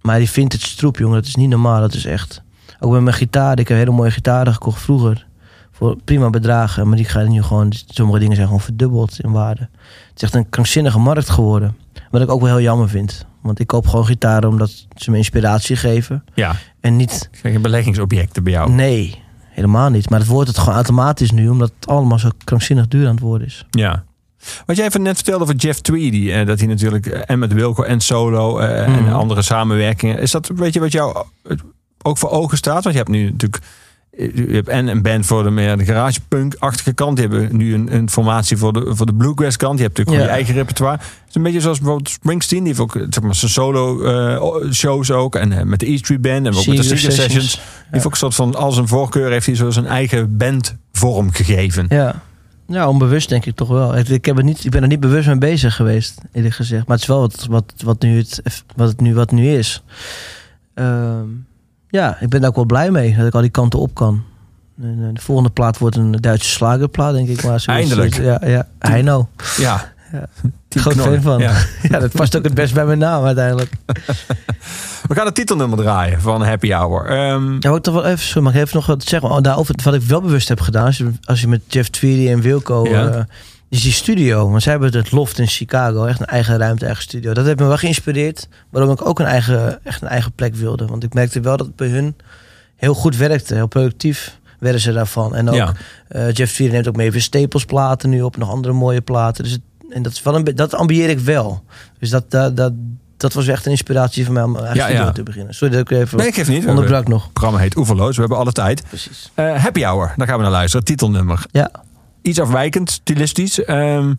Maar die vintage stroep, jongen, dat is niet normaal. Dat is echt. Ook met mijn gitaar. Ik heb hele mooie gitaren gekocht vroeger. Voor prima bedragen. Maar die gaan nu gewoon. Sommige dingen zijn gewoon verdubbeld in waarde. Het is echt een krankzinnige markt geworden. Wat ik ook wel heel jammer vind. Want ik koop gewoon gitaren omdat ze me inspiratie geven. ja. En niet Geen beleggingsobjecten bij jou. Nee, helemaal niet. Maar het wordt het gewoon automatisch nu, omdat het allemaal zo krankzinnig duur aan het worden is. Ja. Wat jij even net vertelde over Jeff Tweedy. eh, dat hij natuurlijk eh, en met Wilco en solo eh, en Mhm. andere samenwerkingen. Is dat weet je wat jou ook voor ogen staat? Want je hebt nu natuurlijk. Je hebt en een band voor de meer de garagepunk-achtige kant. Je hebt nu een, een formatie voor de, voor de bluegrass kant. Je hebt natuurlijk Ja. je eigen repertoire. Het is een beetje zoals bijvoorbeeld Springsteen. Die heeft ook zeg maar, zijn solo eh, shows ook. En met de E Street Band. En ook met de Seeger Sessions. Die heeft ook een soort van, als een voorkeur heeft hij zo zijn eigen band vorm gegeven. Ja. Ja, onbewust denk ik toch wel. Ik, ik, heb er niet, ik ben er niet bewust mee bezig geweest, eerlijk gezegd. Maar het is wel wat, wat, wat, nu, het, wat, het nu, wat nu is. Ehm, ja, ik ben daar ook wel blij mee dat ik al die kanten op kan. De volgende plaat wordt een Duitse slagerplaat, denk ik. Maar Eindelijk. Ja, ja. Heino. Ja. Ja. Team Groot fan van. Ja. Ja, dat past ook het best bij mijn naam uiteindelijk. We gaan het titelnummer draaien van Happy Hour. Ehm, Ja, ik toch wel even, sorry, mag ik even nog wat zeggen? Oh, daarover, wat ik wel bewust heb gedaan, als je, als je met Jeff Tweedy en Wilco, Ja. eh, is die studio. Want zij hebben het loft in Chicago, echt een eigen ruimte, eigen studio. Dat heeft me wel geïnspireerd, waarom ik ook een eigen, echt een eigen plek wilde. Want ik merkte wel dat het bij hun heel goed werkte, heel productief werden ze daarvan. En ook Ja. eh, Jeff Tweedy neemt ook mee weer Staples platen nu op, nog andere mooie platen. Dus het, en dat, is wel een, dat ambieer ik wel. Dus dat, dat, dat, dat was echt een inspiratie voor mij om eigen Ja, ja. te beginnen. Sorry dat ik even nee, ik geef niet. Het onderbrak nog. programma heet Oeverloos. We hebben alle tijd. Precies. Eh, Happy Hour, daar gaan we naar luisteren. Titelnummer. Ja. Iets afwijkend, stilistisch. Ehm,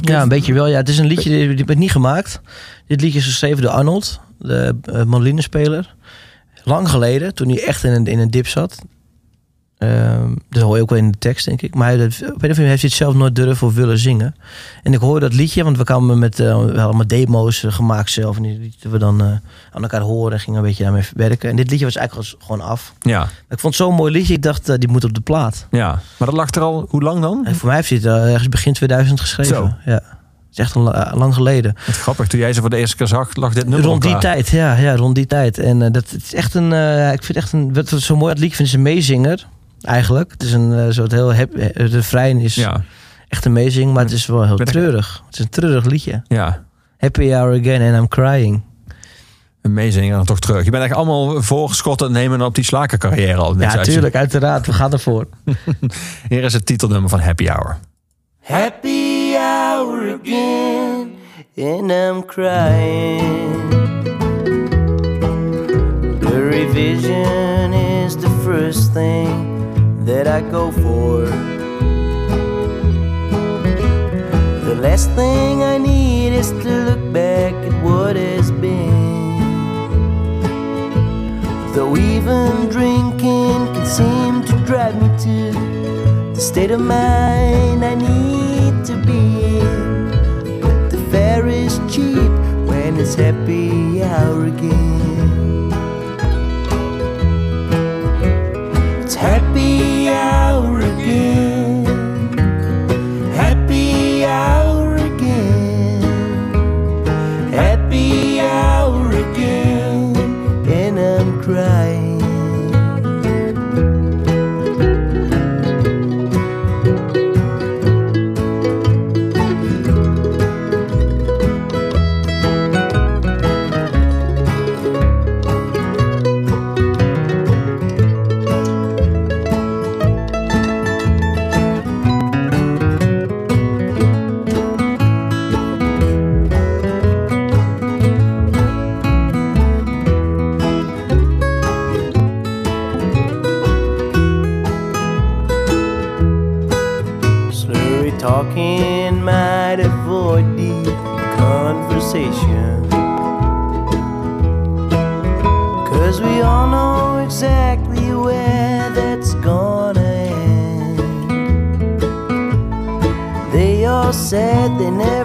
Ja, een beetje wel. Ja, het is een liedje die, die niet gemaakt. Dit liedje is geschreven door Arnold, de uh, mandolinespeler. Lang geleden, toen hij echt in een, in een dip zat. Ehm, dat hoor je ook wel in de tekst, denk ik. Maar hij, dat, op een of andere heeft hij het zelf nooit durven of willen zingen. En ik hoorde dat liedje, want we kwamen met we hadden allemaal demo's eh, gemaakt zelf. En die lieten we dan eh, aan elkaar horen en gingen een beetje daarmee werken. En dit liedje was eigenlijk gewoon af. Ja, Maar ik vond het zo'n mooi liedje, ik dacht, eh, die moet op de plaat. ja. Maar dat lag er al, hoe lang dan? En voor mij heeft hij het ergens begin 2000 geschreven. Zo. Ja. Het is echt een, la- lang geleden. Wat grappig, toen jij ze voor de eerste keer zag, lag dit nummer Rond die tijd, ja, ja, rond die tijd. En dat het is echt een, ik vind echt een, wat wat zo mooi het liedje vind is een meezinger. Eigenlijk. Het is een eh, soort heel, hep, eh, de refrein is Ja, echt een meezing, maar het is wel heel Ben ik- treurig. Het is een treurig liedje. ja. Happy hour again and I'm crying. Een meezinger dan toch terug. Je bent echt allemaal voorgeschotten nemen op die slakercarrière al. Ja, uitzending. tuurlijk, uiteraard. We gaan ervoor. Hier is het titelnummer van Happy Hour. Happy hour again and I'm crying. The revision is the first thing that I go for. The last thing I need is to look back at what has been. Though even drinking can seem to drive me to the state of mind I need to be in. But the fare is cheap when it's happy hour again. Said they never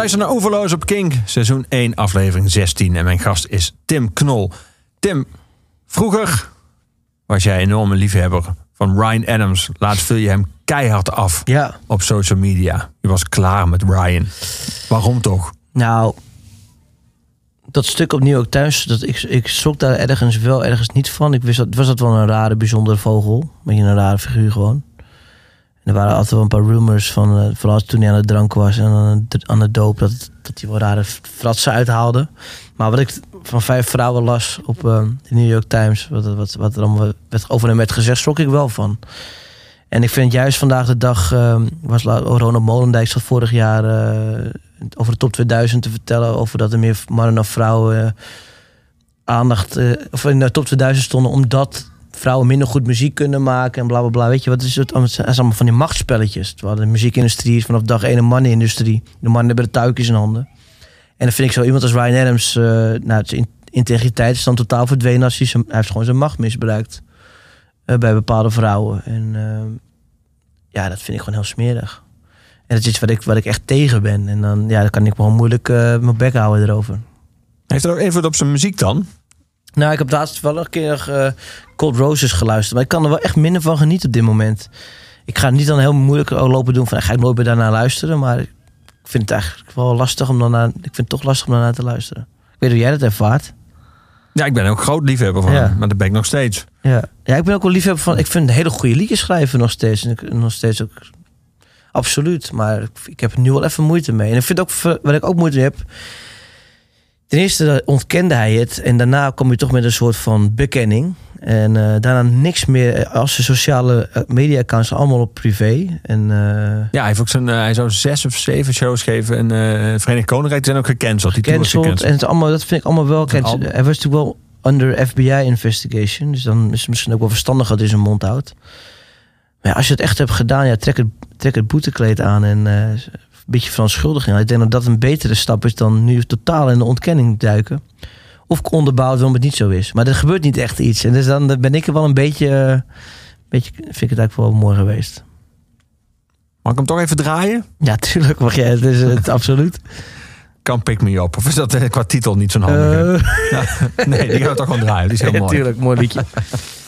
luistert naar Overloos op King, seizoen 1, aflevering 16. En mijn gast is Tim Knol. Tim, vroeger was jij een enorme liefhebber van Ryan Adams. Laatst viel je hem keihard af Ja, op social media. Je was klaar met Ryan. Waarom toch? nou, dat stuk op New York Times, dat ik, ik schrok daar ergens wel ergens niet van. Ik wist dat, was dat wel een rare, bijzondere vogel. Een beetje een rare figuur gewoon. Er waren altijd wel een paar rumors van, eh, vooral toen hij aan het drank was en aan de, aan de doop, dat, dat hij wel rare fratsen uithaalde. Maar wat ik van vijf vrouwen las op eh, de New York Times, wat, wat, wat er allemaal werd, over hem werd gezegd, schrok ik wel van. En ik vind juist vandaag de dag, eh, was Ronald Molendijk zat vorig jaar eh, over de top 2000 te vertellen, over dat er meer mannen dan vrouwen aandacht, of in de top 2000 stonden, omdat vrouwen minder goed muziek kunnen maken en bla bla bla. Weet je wat is het? Is allemaal van die machtspelletjes. Terwijl de muziekindustrie is vanaf dag één een mannenindustrie. De mannen hebben de tuikjes in handen. En dan vind ik zo iemand als Ryan Adams, eh nou, zijn integriteit is dan totaal verdwenen als hij, zijn, hij heeft gewoon zijn macht misbruikt eh, bij bepaalde vrouwen. En eh, ja, dat vind ik gewoon heel smerig. En dat is iets wat ik, wat ik echt tegen ben. En dan, ja, dan kan ik gewoon moeilijk mijn bek houden erover. Heeft er ook invloed op zijn muziek dan? Nou, ik heb laatst wel een keer eh, Cold Roses geluisterd. Maar ik kan er wel echt minder van genieten op dit moment. Ik ga niet dan heel moeilijk lopen doen van ga ik nooit meer daarna luisteren. Maar ik vind het eigenlijk wel lastig om dan naar, ik vind het toch lastig om daarna te luisteren. Ik weet hoe jij dat ervaart. Ja, ik ben ook groot liefhebber van Ja. hem, maar dat ben ik nog steeds. Ja. ja, ik ben ook wel liefhebber van. Ik vind hele goede liedjes schrijven nog steeds. En ik, nog steeds ook. Absoluut. Maar ik, ik heb er nu wel even moeite mee. En ik vind ook, wat ik ook moeite mee heb. Ten eerste ontkende hij het. En daarna kom je toch met een soort van bekenning. En eh, daarna niks meer. Als de sociale eh, media-accounts allemaal op privé. En eh, Ja, hij, heeft ook zijn, eh, hij zou zes of zeven shows geven in eh Verenigd Koninkrijk. Die zijn ook gecanceld. Die gecanceld. En het allemaal, dat vind ik allemaal wel. Hij was natuurlijk wel under FBI investigation. Dus dan is het misschien ook wel verstandig dat hij zijn mond houdt. Maar ja, als je het echt hebt gedaan, ja, trek, het, trek het boetekleed aan en eh, beetje verontschuldiging. Ik denk dat dat een betere stap is dan nu totaal in de ontkenning duiken. Of onderbouwd waarom het niet zo is. Maar er gebeurt niet echt iets. En dus dan ben ik er wel een beetje, eh, beetje vind ik het eigenlijk wel mooi geweest. Mag ik hem toch even draaien? Ja, tuurlijk mag jij. Het is het absoluut. Kan Pick Me Up. Of is dat eh, qua titel niet zo'n handige? Ja, nee, die gaan we toch gewoon draaien. Die is heel ja, mooi. tuurlijk, mooi liedje.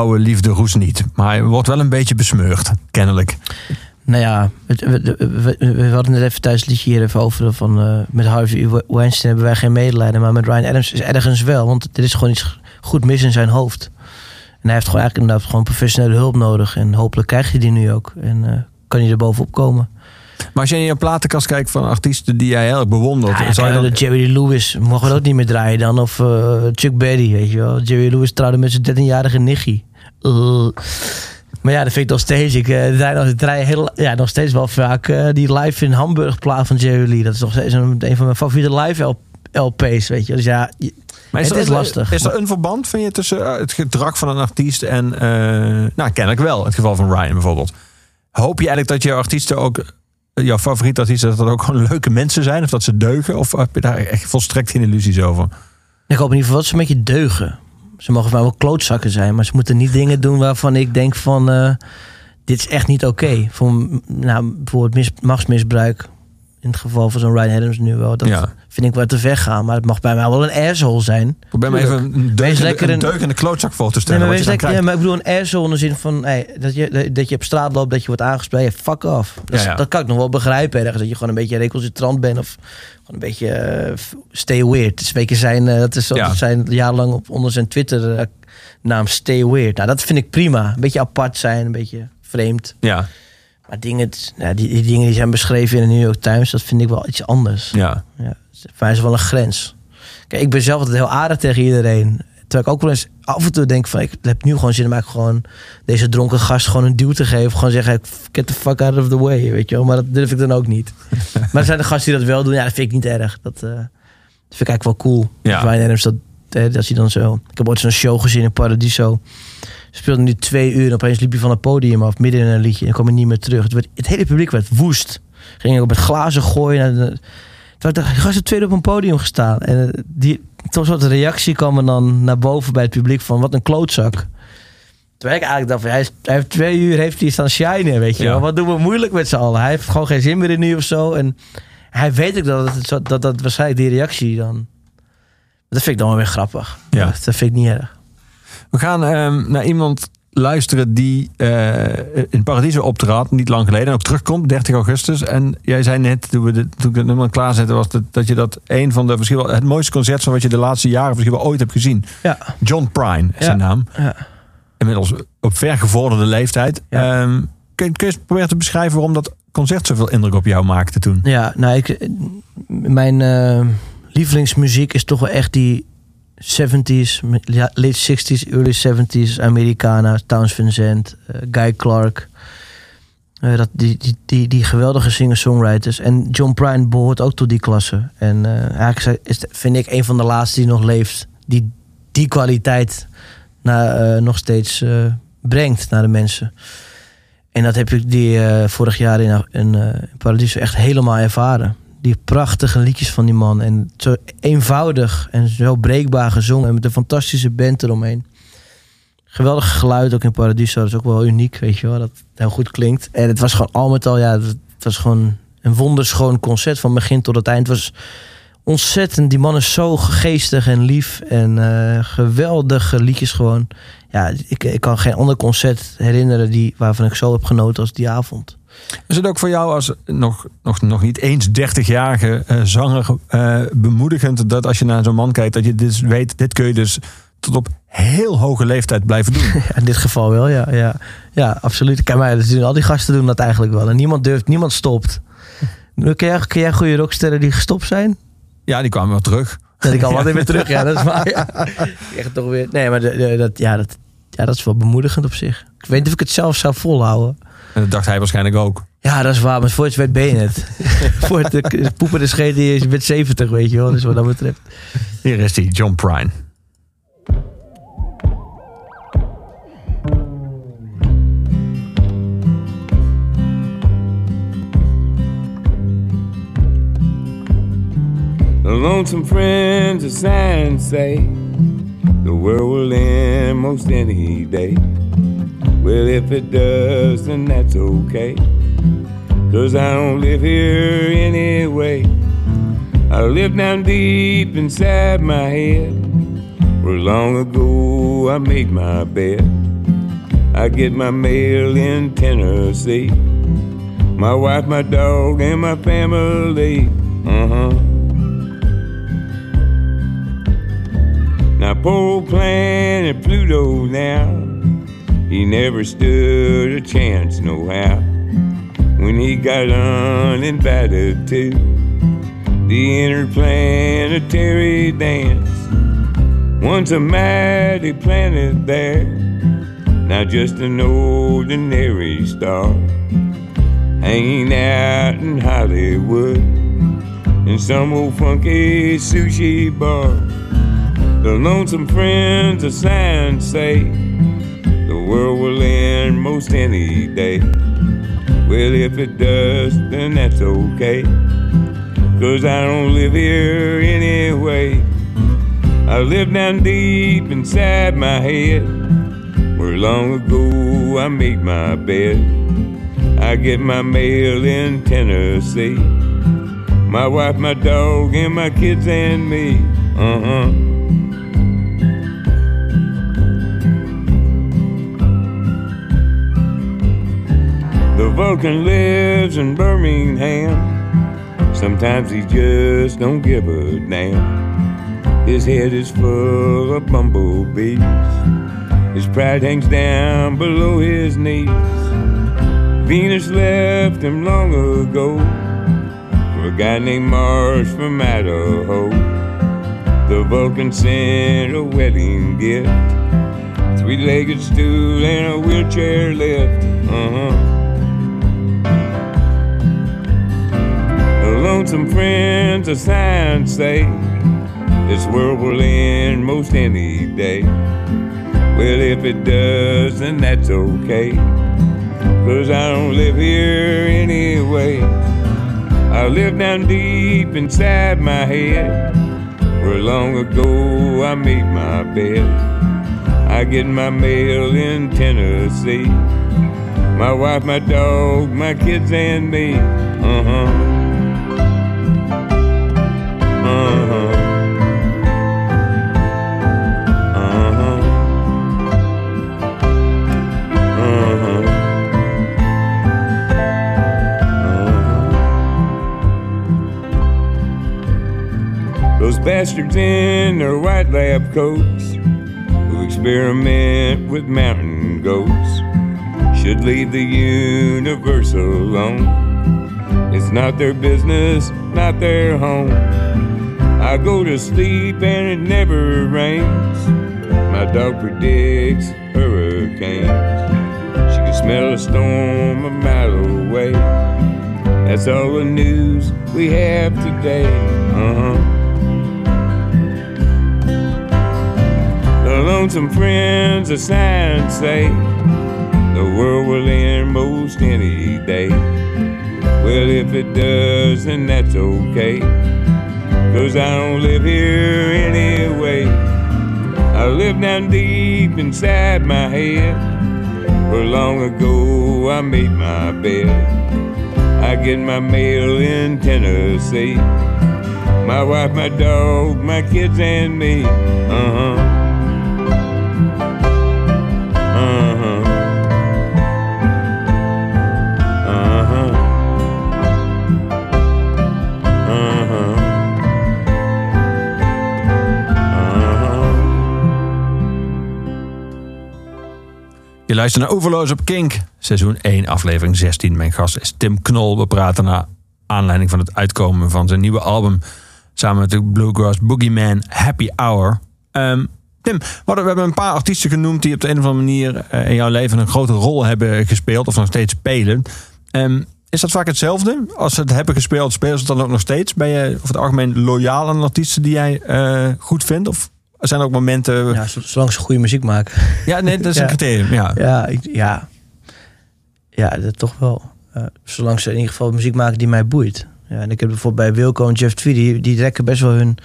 oude liefde roes niet. Maar hij wordt wel een beetje besmeurd, kennelijk. Nou ja, we, we, we- we hadden het even thuis het liedje hier even over. Van, eh, met Harvey Weinstein hebben wij geen medelijden. Maar met Ryan Adams is ergens wel. Want er is gewoon iets goed mis in zijn hoofd. En hij heeft gewoon eigenlijk inderdaad gewoon professionele hulp nodig. En hopelijk krijgt hij die nu ook. En eh, kan hij er bovenop komen. Maar als je in je platenkast kijkt van artiesten die jij heel erg bewondert... Ja, zou je dan, de Jerry Lewis mogen we ook niet meer draaien dan. Of eh, Chuck Berry, weet je wel. Jerry Lewis trouwde met zijn 13-jarige nichtje. Uh. Maar ja, dat vind ik nog steeds. Ik eh, draai, nog, ik draai heel, ja, nog steeds wel vaak eh, die live in Hamburg plaat van Jerry Lee. Dat is nog steeds een, een van mijn favoriete live LP LP's, weet je. Dus ja, je- maar het er- is lastig. Is er een verband, vind je, tussen eh, het gedrag van een artiest en... eh, nou, kennelijk wel. In het geval van Ryan bijvoorbeeld. Hoop je eigenlijk dat jouw artiesten ook... Jouw favoriete artiesten, dat dat ook gewoon leuke mensen zijn? Of dat ze deugen? Of heb je daar echt volstrekt geen illusies over? ik hoop in ieder geval dat ze een beetje deugen. Ze mogen wel wel klootzakken zijn, maar ze moeten niet dingen doen waarvan ik denk van... eh, dit is echt niet oké. Voor nou, bijvoorbeeld mis, machtsmisbruik. In het geval van zo'n Ryan Adams nu wel. Dat Ja. Vind ik wel te ver gaan. Maar het mag bij mij wel een asshole zijn. Probeer me even een deugende klootzak voor te Nee, stellen. maar, wees lekker, ja, maar ik bedoel een asshole in de zin van... Hey, dat, je, dat je op straat loopt, dat je wordt aangesproken. Fuck off. Dat, is- Ja, ja. dat kan ik nog wel begrijpen. Ergens, dat je gewoon een beetje recalcitrant bent. Of gewoon een beetje eh, stay weird. Zijn, eh, dat is dat zijn jarenlang op, onder zijn Twitter eh, naam stay weird. Nou, dat vind ik prima. Een beetje apart zijn, een beetje vreemd. Ja, Maar dingen, nou, die, die dingen die zijn beschreven in de New York Times... dat vind ik wel iets anders. ja. Ja, voor is wel een grens. Kijk, ik ben zelf altijd heel aardig tegen iedereen. Terwijl ik ook wel eens af en toe denk van... ik heb nu gewoon zin om eigenlijk gewoon deze dronken gast gewoon een duw te geven. Gewoon zeggen, get the fuck out of the way, weet je wel. Maar dat durf ik dan ook niet. maar er zijn de gasten die dat wel doen. Ja, dat vind ik niet erg. Dat, eh, dat vind ik eigenlijk wel cool. Ja. Ryan Adams, dat, eh, dat hij dan zo... Ik heb ooit zo'n show gezien in Paradiso. Speelde nu twee uur en opeens liep hij van het podium af midden in een liedje. En kwam hij niet meer terug. Het, werd, het hele publiek werd woest. Ging ook met glazen gooien. En, eh, Terwijl ik dacht, die gast heeft tweede op een podium gestaan. En eh, die, toch soort reactie kwam er dan naar boven bij het publiek van wat een klootzak. Terwijl ik eigenlijk dacht, van, hij, is, hij heeft twee uur heeft hij staan shinen, weet je Ja. wel. Wat doen we moeilijk met z'n allen? Hij heeft gewoon geen zin meer in nu of zo. En hij weet ook dat het, dat, dat waarschijnlijk die reactie dan... Dat vind ik dan wel weer grappig. Ja. Dat, dat vind ik niet erg. We gaan ehm, naar iemand luisteren die eh, in Paradiso optrad, niet lang geleden, en ook terugkomt, 30 augustus. En jij zei net, toen, we de, toen ik het nummer klaarzetten, was dat, dat je dat een van de wel het mooiste concert van wat je de laatste jaren misschien wel ooit hebt gezien. Ja. John Prine is Ja. zijn naam. Ja. Inmiddels op vergevorderde leeftijd. Ja. Ehm, kun, je- kun proberen te beschrijven waarom dat concert zoveel indruk op jou maakte toen? Ja, nou, ik, mijn eh, lievelingsmuziek is toch wel echt die 70s, ja, late 60s, early 70s Americana, Towns Vincent, eh, Guy Clark. Eh, dat, die, die, die, die geweldige singer-songwriters. En John Prine behoort ook tot die klasse. En eh, eigenlijk is- vind ik een van de laatste die nog leeft, die die kwaliteit eh, nog steeds brengt naar de mensen. En dat heb ik die vorig jaar in, in Paradiso echt helemaal ervaren. Die prachtige liedjes van die man. En zo eenvoudig en zo breekbaar gezongen. En met een fantastische band eromheen. Geweldig geluid ook in Paradiso. Dat is ook wel uniek, weet je wel. Dat het heel goed klinkt. En het was gewoon al met al, ja, het was gewoon een wonderschoon concert van begin tot het eind. Het was ontzettend. Die man is zo geestig en lief. En eh, geweldige liedjes gewoon. Ja, ik, ik kan geen ander concert herinneren die, waarvan ik zo heb genoten als die avond. Is het ook voor jou als nog, nog, nog niet eens 30-jarige eh, zanger eh, bemoedigend dat als je naar zo'n man kijkt, dat je dit weet, dit kun je dus tot op heel hoge leeftijd blijven doen? Ja, in dit geval wel, ja. Ja, ja absoluut. Kijk maar, doen al die gasten doen dat eigenlijk wel. En niemand durft, niemand stopt. Nu, Ken jij, ken jij goede rocksterren die gestopt zijn? Ja, die kwamen wel terug. Dat ik al wat weer terug. Ja, dat is waar. Ja. Echt toch weer. Nee, maar de, de- dat, ja, dat, ja, dat is wel bemoedigend op zich. Ik weet niet of ik het zelf zou volhouden. En dat dacht hij waarschijnlijk ook. Ja, dat is waar. Maar voor het werd ben het. voor het poepen de scheet is met 70, weet je wel. Dus wat dat betreft. Hier is hij, John Prine. The lonesome friends, the signs say the world will end most any day. Well, if it does, then that's okay. Cause I don't live here anyway. I live down deep inside my head. Where long ago I made my bed. I get my mail in Tennessee. My wife, my dog, and my family. Uh huh. Now, poor planet Pluto now, he never stood a chance, no how. When he got uninvited to the interplanetary dance. Once a mighty planet there, now just an ordinary star. Hanging out in Hollywood in some old funky sushi bar. The lonesome friends of science say the world will end most any day. Well, if it does, then that's okay. Cause I don't live here anyway. I live down deep inside my head. Where long ago I made my bed. I get my mail in Tennessee. My wife, my dog, and my kids and me. Uh huh. The Vulcan lives in Birmingham. Sometimes he just don't give a damn. His head is full of bumblebees. His pride hangs down below his knees. Venus left him long ago for a guy named Mars from Idaho. The Vulcan sent a wedding gift, three-legged stool and a wheelchair lift. Uh-huh. The lonesome friends of science say this world will end most any day. Well, if it does, then that's okay. Cause I don't live here anyway. I live down deep inside my head. Where long ago I made my bed. I get my mail in Tennessee. My wife, my dog, my kids, and me. Uh huh. Bastards in their white lab coats who experiment with mountain goats should leave the universe alone. It's not their business, not their home. I go to sleep and it never rains. My dog predicts hurricanes. She can smell a storm a mile away. That's all the news we have today. Uh huh. Lonesome friends of science say the world will end most any day. Well, if it does, then that's okay. Cause I don't live here anyway. I live down deep inside my head. Where long ago I made my bed. I get my mail in Tennessee. My wife, my dog, my kids, and me. Uh huh. Je luistert naar Overloos op Kink, seizoen 1, aflevering 16. Mijn gast is Tim Knol. We praten naar aanleiding van het uitkomen van zijn nieuwe album. Samen met de Bluegrass Boogeyman Happy Hour. Ehm, Tim, we hebben een paar artiesten genoemd die op de een of andere manier eh, in jouw leven een grote rol hebben gespeeld of nog steeds spelen. Ehm, is dat vaak hetzelfde? Als ze het hebben gespeeld, spelen ze het dan ook nog steeds? Ben je over het algemeen loyaal aan artiesten die jij eh, goed vindt? Of zijn er ook momenten... Ja, Ja, zolang ze goede muziek maken. nee, dat is een Ja. criterium. Ja. Ja, ik, ja. ja dat toch wel. Eh, zolang ze in ieder geval muziek maken die mij boeit. Ja, en ik heb bijvoorbeeld bij Wilco en Jeff Tweedy, die, die trekken best wel hun...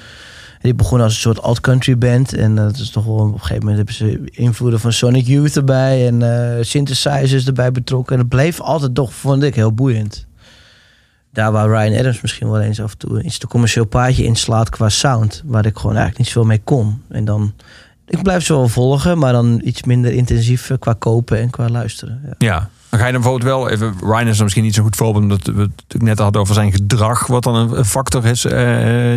Die begonnen als een soort alt-country band. En eh, dat is toch wel op een gegeven moment hebben ze invloeden van Sonic Youth erbij. En eh, synthesizers erbij betrokken. En het bleef altijd toch, vond ik, heel boeiend. Daar waar Ryan Adams misschien wel eens af en toe iets te commercieel paadje inslaat qua sound. Waar ik gewoon eigenlijk niet zoveel mee kon. En dan, ik blijf ze wel volgen, maar dan iets minder intensief eh, qua kopen en qua luisteren. Ja. Ja. Dan ga je dan bijvoorbeeld wel even. Ryan is misschien niet zo goed voorbeeld, omdat we het net hadden over zijn gedrag, wat dan een factor is eh,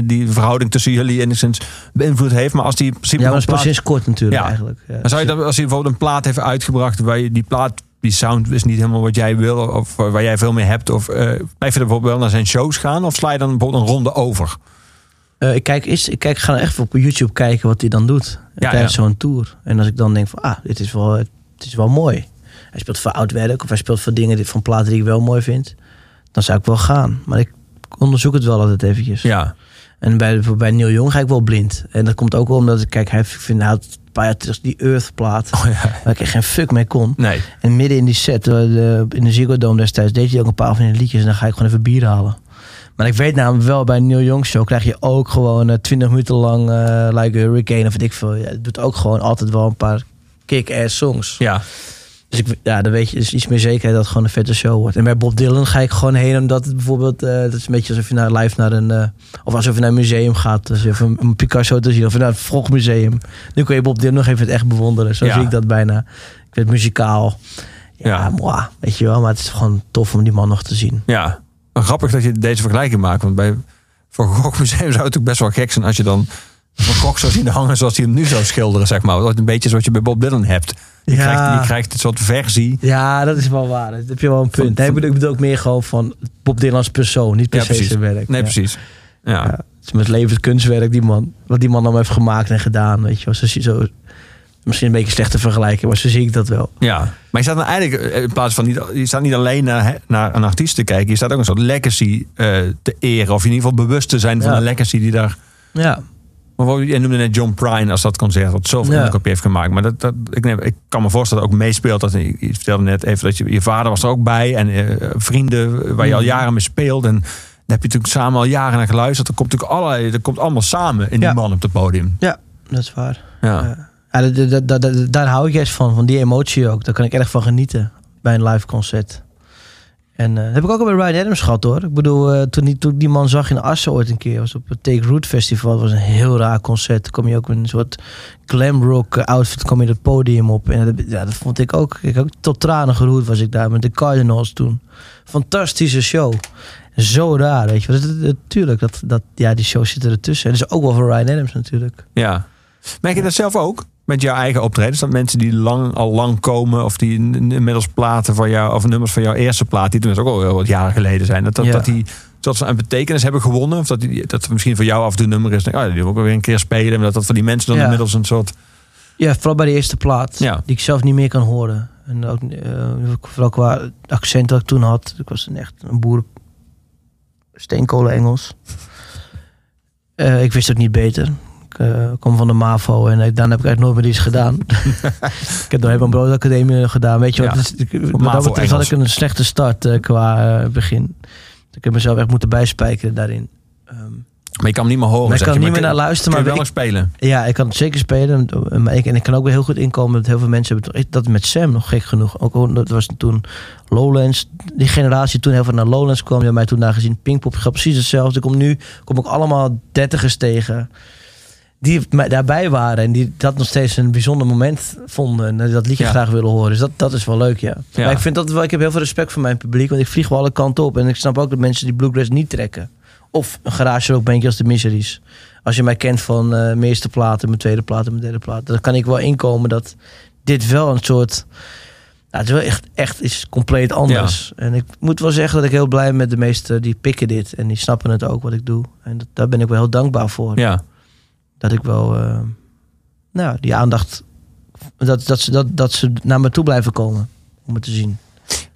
die de verhouding tussen jullie enigszins beïnvloed heeft. Maar als die in principe Ja, maar dat is plaat- sinds kort natuurlijk Ja. eigenlijk. Ja. dan zou je dan, als hij bijvoorbeeld een plaat heeft uitgebracht waar je die plaat, die sound is niet helemaal wat jij wil, of waar jij veel mee hebt, of eh, blijf je er bijvoorbeeld wel naar zijn shows gaan, of sla je dan bijvoorbeeld een ronde over? Eh, ik kijk, is, ik kijk, ga echt op YouTube kijken wat hij dan doet Ja, tijdens ja. zo'n tour. En als ik dan denk van, ah, dit is wel, het is wel mooi. Hij speelt voor oud werk of hij speelt voor dingen die, van platen die ik wel mooi vind. Dan zou ik wel gaan. Maar ik onderzoek het wel altijd eventjes. Ja, En bij, bij Neil Young ga ik wel blind. En dat komt ook wel omdat ik, kijk, hij heeft- ik vind, hij had een paar jaar terug die Earth plaat. Oh, ja. Waar ik geen fuck mee kon. nee. En midden in die set, eh, de, in de Ziggo Dome destijds, deed hij ook een paar van die liedjes. En dan ga ik gewoon even bier halen. Maar ik weet namelijk wel, bij een Neil Young show krijg je ook gewoon eh, 20 minuten lang eh Like a Hurricane of weet ik veel. Ja, het doet ook gewoon altijd wel een paar kick-ass songs. Ja, Dus ik, ja, dan weet je dus iets meer zekerheid dat het gewoon een vette show wordt. En bij Bob Dylan ga ik gewoon heen omdat het bijvoorbeeld... eh, dat is een beetje alsof je naar live naar een... eh, of alsof je naar een museum gaat. Dus even een, een Picasso te zien. Of naar het Vroeg Museum. Nu kun je Bob Dylan nog even het echt bewonderen. Zo Ja. zie ik dat bijna. Ik vind het muzikaal. Ja, Ja. moi, weet je wel. Maar het is gewoon tof om die man nog te zien. ja. Grappig dat je deze vergelijking maakt, want bij Van Gogh Museum zou het natuurlijk best wel gek zijn als je dan Van Gogh zou zien hangen zoals hij hem nu zou schilderen, zeg maar. Wat een beetje zoals je bij Bob Dylan hebt. Je, Ja. krijgt, je krijgt een soort versie. Ja, dat is wel waar. Dat heb je wel een punt. Nee, ik bedoel, ik bedoel ook meer gewoon van Bob Dylan als persoon. Niet per Ja, se precies. zijn werk. Nee, Ja. precies. Ja. Het is met levend kunstwerk, die man. Wat die man dan heeft gemaakt en gedaan. Weet je wel. Zo, zo, misschien een beetje slecht te vergelijken, maar zo zie ik dat wel. Ja, maar je staat dan eigenlijk eh, in plaats van niet, je staat niet alleen naar, naar een artiest te kijken, je staat ook een soort legacy eh, te eren. Of in ieder geval bewust te zijn van een legacy die daar. Ja, Maar je noemde net John Prine als dat concert wat zoveel Ja. indruk op je heeft gemaakt. Maar dat, dat, ik, neem, ik kan me voorstellen dat het ook meespeelt. Dat, je je vertelde net even dat je, je vader was er ook bij. En eh, vrienden waar je al Mhm. jaren mee speelt. En daar heb je natuurlijk samen al jaren naar geluisterd. Er komt natuurlijk allerlei, er komt allemaal samen in Ja. die man op het podium. ja dat is waar. Ja. Ja. Ja, dat- dat- dat- dat- daar hou ik juist van, van die emotie ook. Daar kan ik erg van genieten bij een live concert. En eh, heb ik ook al bij Ryan Adams gehad hoor. Ik bedoel, eh, toen, die, die man zag in Assen ooit een keer, was op het Take Root Festival. Dat was een heel raar concert. Kwam je ook met een soort glam rock outfit kwam je het podium op. En ja, dat vond ik ook. Ik ook tot tranen geroerd was ik daar met de Cardinals toen. Fantastische show. Zo raar, weet je. Natuurlijk, dat, dat, ja, die show zit er ertussen. En dat is ook wel voor Ryan Adams natuurlijk. Ja. Merk je dat zelf ook? Met jouw eigen optredens? Dat mensen die lang, al lang komen, of die in- inmiddels platen van jou, of nummers van jouw eerste plaat, die toen ook al heel wat jaren geleden zijn, dat, dat, Ja. dat die dat ze een betekenis hebben gewonnen? Of dat, die, dat het misschien voor jou af een nummer is, denk, ik, oh, die wil ik ook weer een keer spelen. En dat dat voor die mensen dan Ja. inmiddels een soort. Ja, vooral bij de eerste plaat. Ja. Die ik zelf niet meer kan horen. En ook, eh, vooral qua accent dat ik toen had. Ik was een echt een boer. Steenkolen Engels. Eh, ik wist ook niet beter. Ik eh, kom van de MAVO en daarna heb ik eigenlijk nooit meer iets gedaan. ik heb nog even een broodacademie gedaan. Weet je wat? Ja. Dus, ik, wat MAVO dat had ik een slechte start eh, qua eh, begin. Ik heb mezelf echt moeten bijspijkeren daarin. Ehm, Maar je kan hem niet meer horen. maar ik kan je. niet meer naar luisteren. Maar wel ik, nog spelen. ja, ik kan het zeker spelen. Maar ik, en ik kan ook weer heel goed inkomen dat heel veel mensen hebben. Dat met Sam nog gek genoeg. Ook dat was toen Lowlands. Die generatie toen heel veel naar Lowlands kwam. Die hebben mij toen daar gezien. Pinkpop gaat precies hetzelfde. Ik kom nu kom ik allemaal dertigers tegen. Die daarbij waren. En die dat nog steeds een bijzonder moment vonden. En dat liedje Ja. graag willen horen. Dus dat, dat is wel leuk, ja. Ja. Maar ik vind dat wel. Ik heb heel veel respect voor mijn publiek. Want ik vlieg wel alle kanten op. En ik snap ook dat mensen die bluegrass niet trekken. Of een garage rockbandje als de Miseries. Als je mij kent van eh, mijn eerste platen, mijn tweede platen, mijn derde platen. Dan kan ik wel inkomen dat dit wel een soort... Nou, het is wel echt, echt iets compleet anders. En ik moet wel zeggen dat ik heel blij ben met de meesten die pikken dit. En die snappen het ook wat ik doe. En dat, daar ben ik wel heel dankbaar voor. Ja. Dat ik wel... eh, nou, die aandacht... Dat, dat, ze, dat, dat ze naar me toe blijven komen. Om het te zien.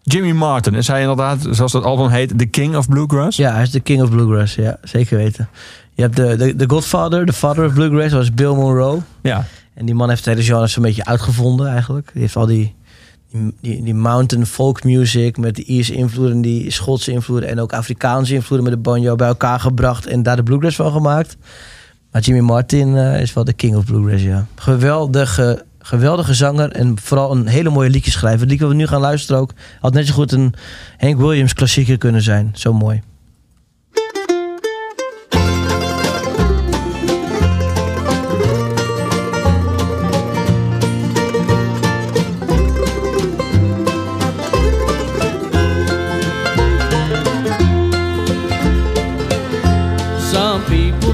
Jimmy Martin, is hij inderdaad, zoals dat album heet, The King of Bluegrass? Ja, hij is de king of bluegrass. Ja, zeker weten. Je hebt de, de, de godfather, de father of bluegrass, was Bill Monroe. Ja. En die man heeft het hele genre zo'n beetje uitgevonden eigenlijk. Die heeft al die die, die, mountain folk music met die Ierse invloeden, die Schotse invloeden en ook Afrikaanse invloeden met de banjo bij elkaar gebracht en daar de bluegrass van gemaakt. Maar Jimmy Martin eh, is wel de king of bluegrass, ja. Geweldige, geweldige zanger en vooral een hele mooie liedjeschrijver. Het lied wat we nu gaan luisteren ook had net zo goed een Hank Williams klassieker kunnen zijn. Zo mooi.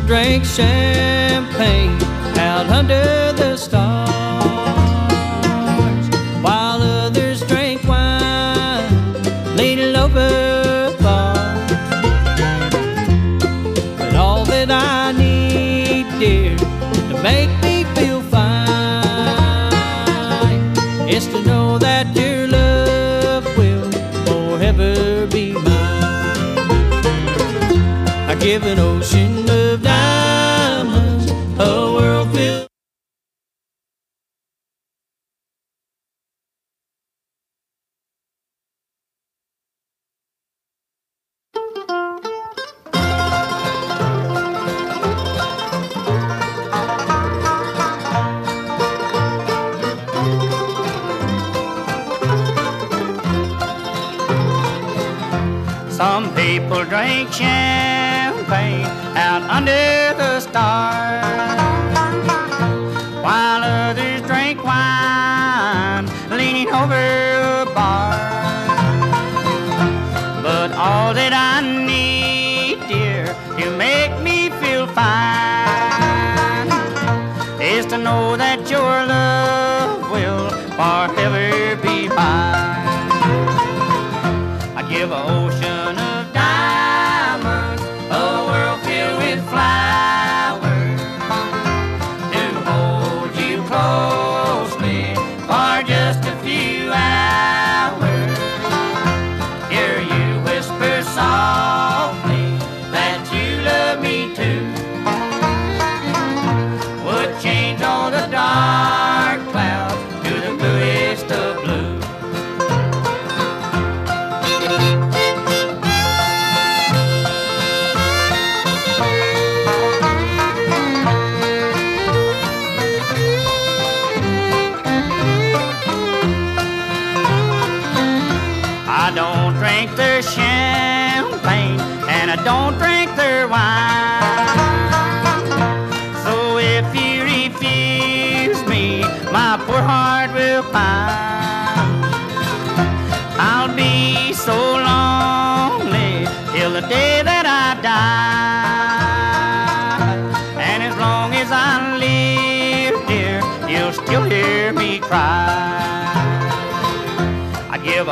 Drink champagne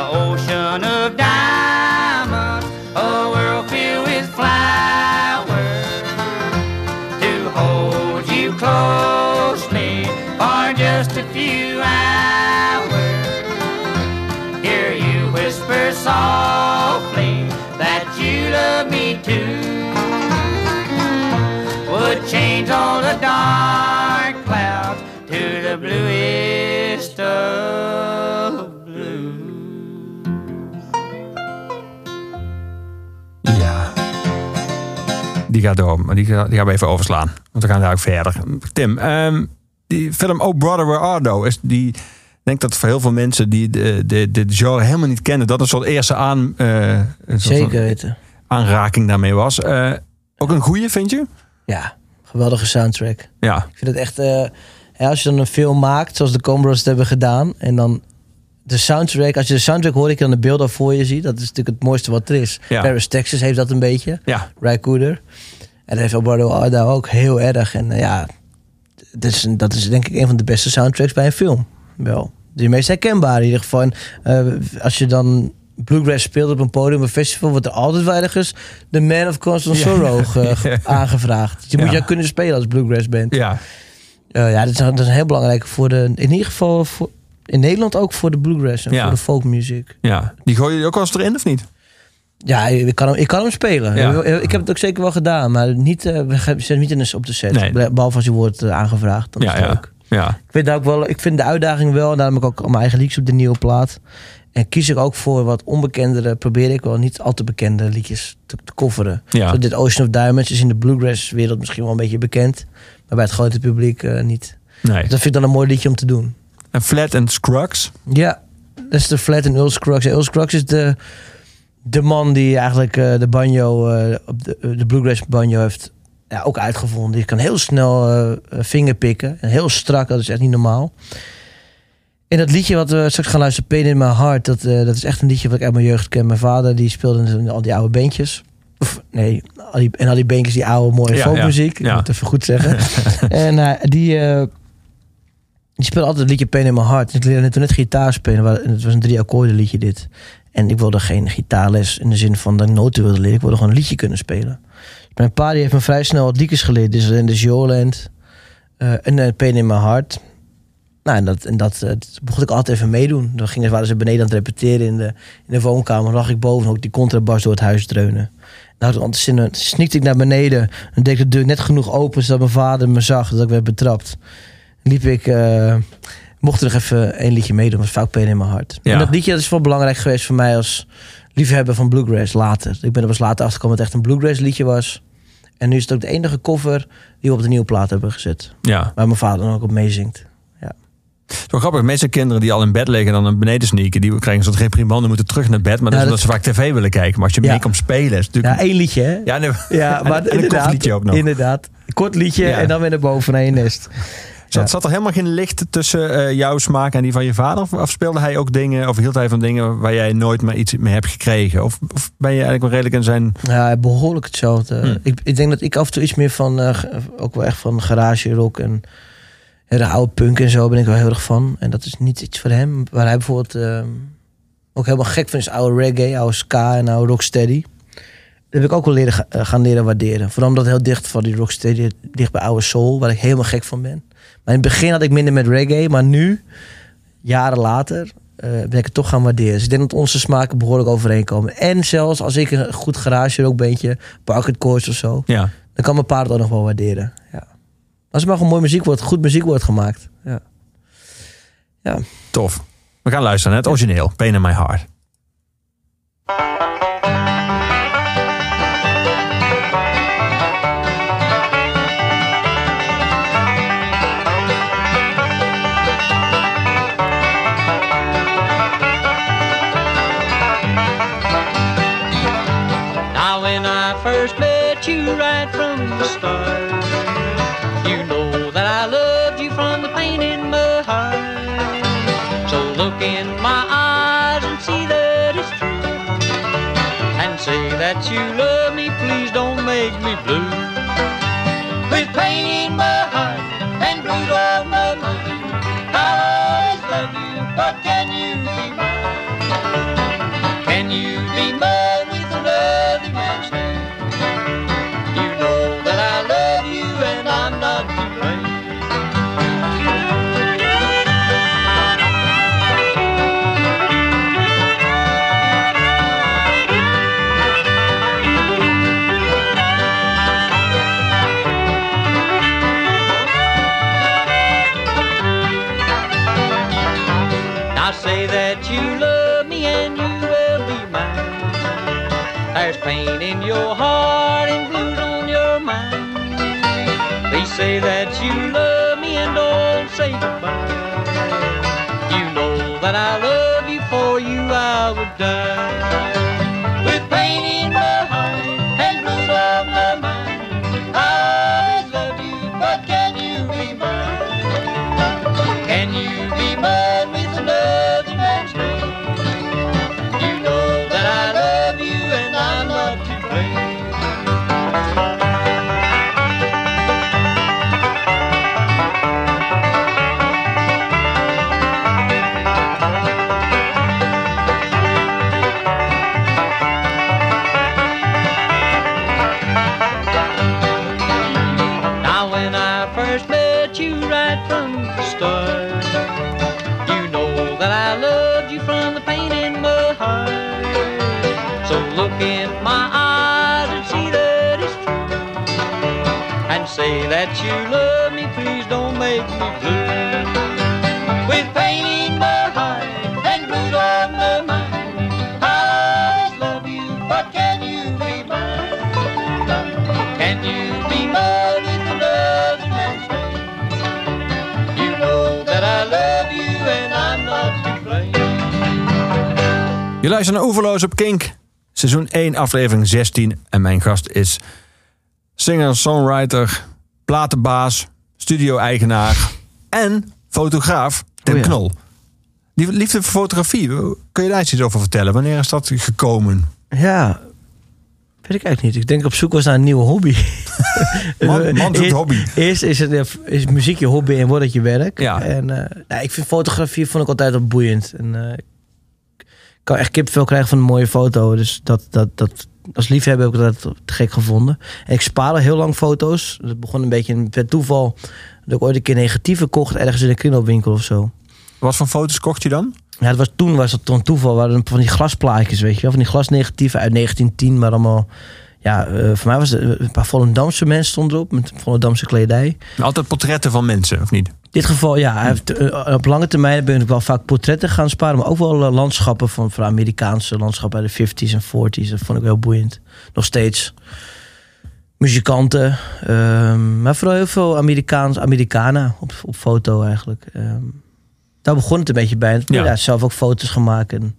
ocean of diamonds, a world filled with flowers, to hold you closely for just a few hours. Hear you whisper softly that you love me too. Would change all the dark clouds to the bluest of Die gaat door, maar die, ga- die gaan we even overslaan. Want we gaan daar ook verder. Tim, ehm, die film Oh Brother Where Art Thou is die... Ik denk dat voor heel veel mensen die de, de, de genre helemaal niet kennen... dat een soort eerste aan, soort van Zeker weten. aanraking daarmee was. Eh, ook een goeie, vind je? Ja, geweldige soundtrack. Ja. Ik vind het echt... eh, als je dan een film maakt, zoals de Combros het hebben gedaan... en dan de soundtrack... Als je de soundtrack hoort, ik dan de beelden voor je ziet... dat is natuurlijk het mooiste wat er is. Ja. Paris, Texas heeft dat een beetje. Ja. Ry Cooder. En dat heeft Alberto Arda ook heel erg. En eh, ja, dat is, dat is denk ik een van de beste soundtracks bij een film. Wel. De meest herkenbare in ieder geval. En, eh, als je dan bluegrass speelt op een podium, een festival, wordt er altijd wel ergens de Man of Constant Sorrow ge- ge- aangevraagd. Je moet Ja. ja kunnen spelen als bluegrass band. Ja. Eh, ja, dat is, dat is heel belangrijk voor de, in ieder geval voor, in Nederland ook voor de bluegrass en Ja. voor de folkmuziek. ja. Die gooi je ook eens erin, of niet? Ja, ik kan hem, ik kan hem spelen. Ja. Ik heb het ook zeker wel gedaan, maar niet, eh, we niet in op de set. Nee. Behalve als je wordt eh, aangevraagd. Dan Ja, is het ja. Ik vind, ook wel, ik vind de uitdaging wel. En daarom heb ik ook mijn eigen liedjes op de nieuwe plaat. En kies ik ook voor wat onbekendere. Probeer ik wel niet al te bekende liedjes te, te coveren. Ja. Zo dit Ocean of Diamonds is in de bluegrass wereld misschien wel een beetje bekend. Maar bij het grote publiek eh, niet. Nee. Dat vind ik dan een mooi liedje om te doen. En Flat and Scruggs. Ja, dat is de Flat en Earl Scruggs. En Earl Scruggs is de, de man die eigenlijk eh, de banjo, op de, de bluegrass banjo heeft ja, ook uitgevonden. Die kan heel snel eh vingerpikken. En heel strak, dat is echt niet normaal. En dat liedje wat we straks gaan luisteren, Pain in My Heart, dat, dat is echt een liedje wat ik uit mijn jeugd ken. Mijn vader die speelde in al die oude bandjes. Of nee, al die, en al die bandjes, die oude mooie Ja, folkmuziek. ja, Ik moet het even goed zeggen. en die, die speelde altijd het liedje Pain in My Heart. Ik leerde toen net gitaar spelen. Het was een drie akkoorden liedje dit. En ik wilde geen gitaarles in de zin van dat ik noten wilde leren. Ik wilde gewoon een liedje kunnen spelen. Mijn pa heeft me vrij snel wat liedjes geleerd. Dus in de Joland eh en uh, Pain in My Heart. Nou, en dat, en dat, eh, begon ik altijd even meedoen. Dan gingen, waren ze beneden aan het repeteren in de, in de woonkamer. Dan lag ik boven ook die contrabas door het huis dreunen. Nou, zin- sneakte ik naar beneden. Dan deed de deur net genoeg open zodat mijn vader me zag. Dat ik werd betrapt. Liep ik... eh, mocht er nog even één liedje meedoen. was vaak Pain in mijn hart. Ja. En dat liedje dat is wel belangrijk geweest voor mij als liefhebber van bluegrass later. Ik ben er pas later achtergekomen dat het echt een bluegrass liedje was. En nu is het ook de enige cover die we op de nieuwe plaat hebben gezet. Ja. Waar mijn vader dan ook op meezingt. Zo grappig. Meeste kinderen die al in bed liggen en dan naar beneden sneaken, die krijgen een soort reprimande, moeten terug naar bed. Maar dat Ja, is dat- omdat ze vaak tv willen kijken. Maar als je Ja. mee komt spelen, is het Ja, natuurlijk... één liedje hè? Ja, nee, Ja, en- maar en een kort inderdaad. liedje ook nog. Inderdaad. Kort liedje Ja. en dan weer naar boven naar je nest. Zat, zat er helemaal geen licht tussen eh, jouw smaak en die van je vader? Of, of speelde hij ook dingen, of hield hij van dingen waar jij nooit meer iets mee hebt gekregen? Of, of ben je eigenlijk wel redelijk in zijn... Ja, behoorlijk hetzelfde. Hm. Ik, ik denk dat ik af en toe iets meer van, eh, ook wel echt van garage rock en de oude punk en zo ben ik wel heel erg van. En dat is niet iets voor hem. Waar hij bijvoorbeeld eh, ook helemaal gek van is oude reggae, oude ska en oude rocksteady. Dat heb ik ook wel leren, eh, gaan leren waarderen. Vooral omdat heel dicht van die rocksteady, dicht bij oude soul, waar ik helemaal gek van ben. In het begin had ik minder met reggae, maar nu, jaren later, eh, ben ik het toch gaan waarderen. Dus ik denk dat onze smaken behoorlijk overeenkomen. En zelfs als ik een goed garage rockbeentje, Parket Course of zo, Ja, dan kan mijn pa het ook nog wel waarderen. Ja. Als er maar gewoon mooi muziek wordt, goed muziek wordt gemaakt. Ja. Ja. tof. We gaan luisteren naar het origineel, Pain in My Heart. Start, you know that I loved you from the pain in my heart. So look in my eyes and see that it's true. And say that you love me, please don't make me blue. With pain in my heart and blues on my mind, I'll always love you, but can you be mine? Can you be mine There's pain in your heart and blues on your mind. Please say that you love me and don't say goodbye. You know that I love you, for you I would die. Je luistert naar Oeverloos op Kink. Seizoen 1, aflevering 16. En mijn gast is singer, songwriter, platenbaas, studio-eigenaar en fotograaf Tim Oh ja. Knol. Die liefde voor fotografie, kun je daar iets over vertellen? Wanneer is dat gekomen? Ja, weet ik eigenlijk niet. Ik denk op zoek was naar een nieuwe hobby. Man, man zoekt hobby. Eerst is, het, is muziek je hobby en wordt het je werk. Ja. En eh, nou, ik vind fotografie vond ik altijd wel boeiend. En, eh, kan echt kipvel krijgen van een mooie foto. Dus dat, dat, dat, als liefhebber heb ik dat te gek gevonden. En ik spaarde heel lang foto's. Dat begon een beetje per toeval. Dat ik ooit een keer negatieve kocht ergens in een kringloopwinkel of zo. Wat voor foto's kocht je dan? Ja, het was, toen was het toen toeval. We hadden van die glasplaatjes, weet je wel. Van die glasnegatieven uit 1910. Maar allemaal... Ja, eh, voor mij was het een paar Volendamse mensen stonden erop. Met Volendamse kledij. Altijd portretten van mensen, of niet? In dit geval, ja. Hij heeft, eh, op lange termijn ben ik wel vaak portretten gaan sparen. Maar ook wel eh, landschappen van, van Amerikaanse landschappen uit de 50s en 40s. Dat vond ik heel boeiend. Nog steeds. Muzikanten. ehm, maar vooral heel veel Amerikaans, Americana op, op foto eigenlijk. Ehm, daar begon het een beetje bij. Ja. ja. zelf ook foto's gemaakt. En,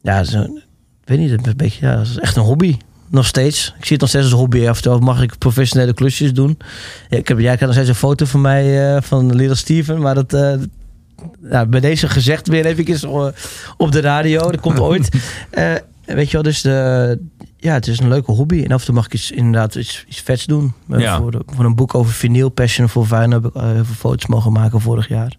ja, zo, ik weet niet, een beetje, ja, dat is echt een hobby. Nog steeds. Ik zie het nog steeds als een hobby. Af en toe mag ik professionele klusjes doen. Ja, ik heb, jij krijgt nog steeds een foto van mij eh, van Little Steven. Maar dat, eh, bij deze gezegd weer even uh, op de radio. Dat komt ooit. Eh, weet je wel, dus de, ja, het is een leuke hobby. En af en toe mag ik iets, inderdaad iets, iets vets doen. Eh, Ja. Voor, de, voor een boek over vinyl, Passion for Vinyl, heb ik eh, heel veel foto's mogen maken vorig jaar.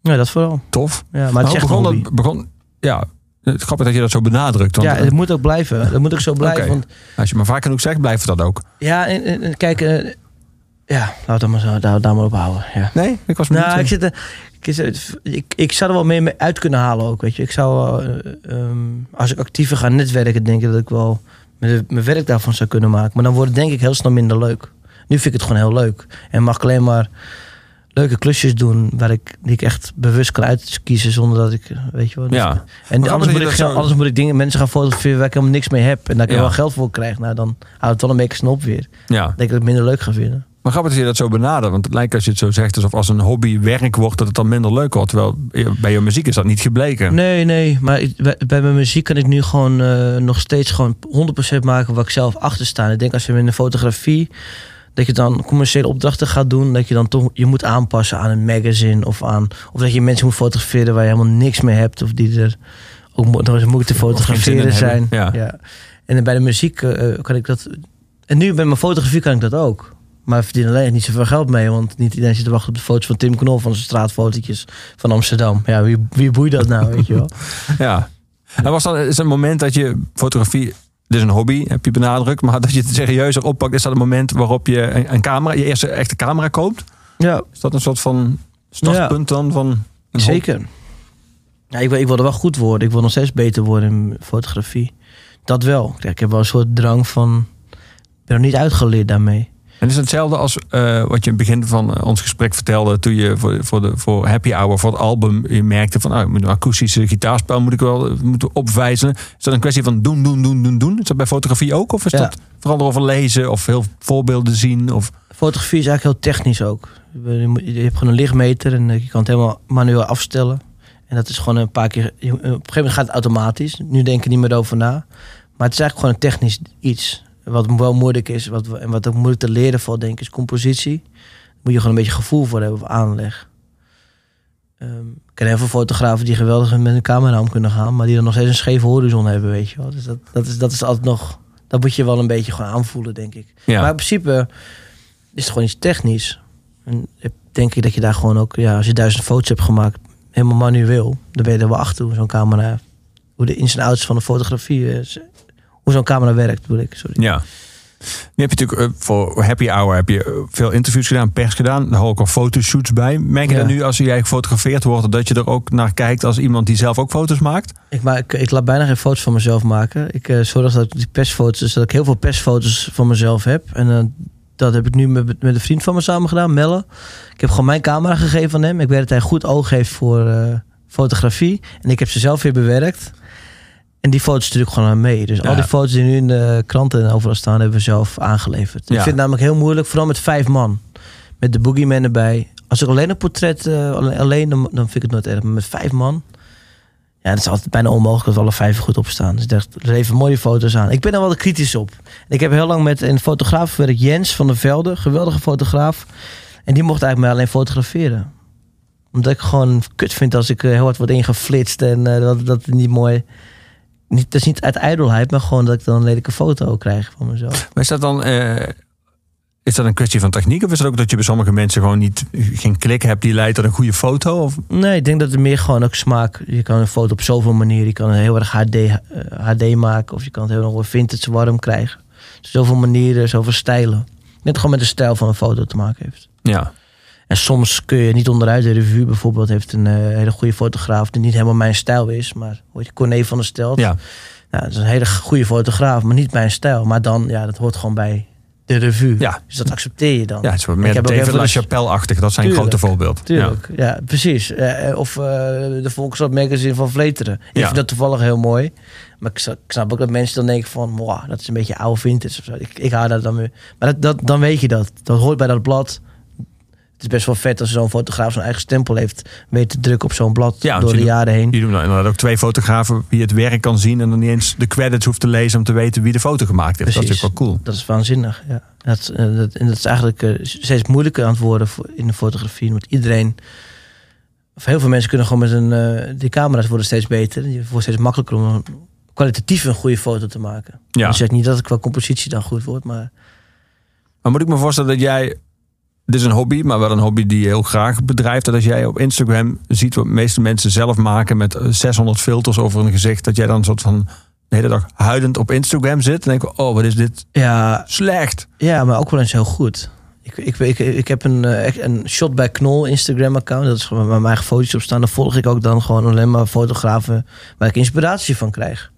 Ja, dat vooral. Tof. Ja, maar het is echt begon, hobby. dat, begon, ja, het grappig dat je dat zo benadrukt. Want Ja, eh, het moet ook blijven. Dat moet ook zo blijven. Want als je maar vaak genoeg zegt, blijft dat ook. ja, en, en- kijk, eh, ja, laat het maar zo, daar, daar maar op houden. Ja. Nee, ik was. Nou, ik, zit er, ik, zit- ik, ik zou er wel meer mee uit kunnen halen ook, weet je. Ik zou, eh, ehm, als ik actiever ga netwerken, denk ik dat ik wel mijn, mijn werk daarvan zou kunnen maken. Maar dan wordt het denk ik heel snel minder leuk. Nu vind ik het gewoon heel leuk. En mag ik alleen maar leuke klusjes doen waar ik, die ik echt bewust kan uitkiezen zonder dat ik, eh, weet je wel. dus- Ja. En anders moet, ik, zo- anders moet ik dingen, mensen gaan fotograferen waar ik helemaal niks mee heb. En dat ik er Ja. wel geld voor krijg. Nou, dan houdt het wel een beetje snop weer. Ja. denk ik dat ik het minder leuk ga vinden. Maar grappig dat je dat zo benadert. Want het lijkt als je het zo zegt, alsof als een hobby werk wordt, dat het dan minder leuk wordt. Terwijl bij je muziek is dat niet gebleken. Nee, nee. Maar ik- bij, bij mijn muziek kan ik nu gewoon eh, nog steeds gewoon 100% maken waar ik zelf achter sta. Ik denk als je in de fotografie, dat je dan commerciële opdrachten gaat doen, dat je dan toch je moet aanpassen aan een magazine of aan. Of dat je mensen moet fotograferen waar je helemaal niks mee hebt. Of die er ook nog eens moeilijk te fotograferen zijn. hebben, ja. En bij de muziek eh, kan ik dat. En nu bij mijn fotografie kan ik dat ook. Maar ik verdien alleen niet zoveel geld mee. Want niet iedereen zit te wachten op de foto's van Tim Knol van zijn straatfotootjes van Amsterdam. Ja, wie, wie boeit dat nou, weet je wel? Ja. En was dan is een moment dat je fotografie, is een hobby, heb je benadrukt, maar dat je het serieuzer oppakt, is dat een moment waarop je een, een camera, je eerste echte camera koopt? Ja, Is dat een soort van startpunt dan van zeker. Ja, ik, wil, ik wil er wel goed worden. Ik wil nog steeds beter worden in fotografie. Dat wel. Kijk, ik heb wel een soort drang van... Ik ben nog niet uitgeleerd daarmee. En is het hetzelfde als eh, wat je in het begin van eh, ons gesprek vertelde toen je voor, voor, de, voor Happy Hour, voor het album, je merkte van ik moet een akoestische gitaarspel moet ik wel eh, moeten opwijzen. Is dat een kwestie van doen, doen, doen, doen, doen? Is dat bij fotografie ook? Of is Ja. dat vooral over lezen of heel voorbeelden zien? Of, Fotografie is eigenlijk heel technisch ook. Je hebt gewoon een lichtmeter en je kan het helemaal manueel afstellen. En dat is gewoon een paar keer... Op een gegeven moment gaat het automatisch. Nu denk ik niet meer over na. Maar het is eigenlijk gewoon een technisch iets. Wat wel moeilijk is. Wat, en wat ook moeilijk te leren valt, denk ik, is compositie. Daar moet je gewoon een beetje gevoel voor hebben, of aanleg. Ehm, ik ken heel veel fotografen die geweldig met een camera om kunnen gaan. Maar die dan nog steeds een scheve horizon hebben, weet je wel. Dus dat, dat, is, dat is altijd nog... Dat moet je wel een beetje gewoon aanvoelen, denk ik. ja. Maar in principe is het gewoon iets technisch. En ik denk ik dat je daar gewoon ook, ja, als je duizend foto's hebt gemaakt, helemaal manueel, dan weet je er wel achter hoe zo'n camera, hoe de ins en outs van de fotografie is. Hoe zo'n camera werkt, bedoel ik. Sorry. Ja. Nu heb je natuurlijk eh, voor Happy Hour heb je eh, veel interviews gedaan, pers gedaan. Daar hoor ik al fotoshoots bij. Merk je Ja. dat nu als jij gefotografeerd wordt, dat je er ook naar kijkt als iemand die zelf ook foto's maakt? Ik, maak, ik laat bijna geen foto's van mezelf maken. Ik eh, zorg dat ik die persfoto's, dus dat ik heel veel persfoto's van mezelf heb. En dat heb ik nu met, met een vriend van me samen gedaan, Melle. Ik heb gewoon mijn camera gegeven aan hem. Ik weet dat hij goed oog heeft voor fotografie. En ik heb ze zelf weer bewerkt. En die foto's stuur ik gewoon aan mee. Dus Ja. al die foto's die nu in de kranten en overal staan, hebben we zelf aangeleverd. Ik vind het namelijk heel moeilijk, vooral met vijf man. Met de boogeyman erbij. Als ik alleen een portret, eh, alleen, dan, dan vind ik het nooit erg. Maar met vijf man, ja, het is altijd bijna onmogelijk dat alle vijf goed op staan. Dus ik dacht, er even mooie foto's aan. Ik ben er wel kritisch op. Ik heb heel lang met een fotograaf gewerkt, Jens van der Velde, geweldige fotograaf. En die mocht eigenlijk mij alleen fotograferen. Omdat ik gewoon kut vind als ik eh, heel hard word ingeflitst en eh, dat, dat niet mooi... Niet, dat is niet uit ijdelheid, maar gewoon dat ik dan een lelijke foto krijg van mezelf. Maar is dat dan... eh, is dat een kwestie van techniek? Of is het ook dat je bij sommige mensen gewoon niet geen klik hebt die leidt tot een goede foto? Of, Nee, ik denk dat het meer gewoon ook smaak. Je kan een foto op zoveel manieren. Je kan een heel erg HD, eh, HD maken. Of je kan het heel nog vintage warm krijgen. Zoveel manieren, zoveel stijlen. Net gewoon met de stijl van een foto te maken heeft. ja. En soms kun je niet onderuit. De revue bijvoorbeeld heeft een eh, hele goede fotograaf. Die niet helemaal mijn stijl is. Maar hoor je Corné van der Stelt. ja. Nou, dat is een hele goede fotograaf. Maar niet mijn stijl. Maar dan, ja, dat hoort gewoon bij de revue. Ja. Dus dat accepteer je dan. Ja, het is meer David even de- LaChapelle-achtig. Dat zijn Tuurlijk. grote voorbeeld. Tuurlijk, ja, precies. Eh, of eh, de Volkswagen magazine van Vleteren. Ik Ja. vind dat toevallig heel mooi. Maar ik, snap ook dat mensen dan denken van... Wow, dat is een beetje oude vintage of zo. Ik, ik hou daar dan weer... Maar dat, dat, dan weet je dat. Dat hoort bij dat blad. Het is best wel vet als zo'n fotograaf zijn eigen stempel heeft... weet te drukken op zo'n blad Ja, door de je jaren heen. Je doet nou inderdaad ook twee fotografen wie het werk kan zien en dan niet eens de credits hoeft te lezen om te weten wie de foto gemaakt heeft. Dat is natuurlijk wel cool. Dat is waanzinnig, ja. Dat, eh, dat, en dat is eigenlijk eh, steeds moeilijker aan het worden voor, in de fotografie. Want iedereen... Of heel veel mensen kunnen gewoon met een... eh die camera's worden steeds beter. Het wordt steeds makkelijker om een, kwalitatief een goede foto te maken. Ja. Ik zeg niet dat het qua compositie dan goed wordt, maar... Maar moet ik me voorstellen dat jij, dit is een hobby, maar wel een hobby die je heel graag bedrijft. Dat als jij op Instagram ziet wat de meeste mensen zelf maken met eh, 600 filters over een gezicht, dat jij dan een soort van de hele dag huidend op Instagram zit. En denk ik, oh wat is dit Ja, slecht. ja maar ook wel eens heel goed. Ik, ik, ik, ik heb een, eh, een Shot bij Knol Instagram-account. Dat is gewoon waar mijn eigen foto's op staan. Daar volg ik ook dan gewoon alleen maar fotografen waar ik inspiratie van krijg.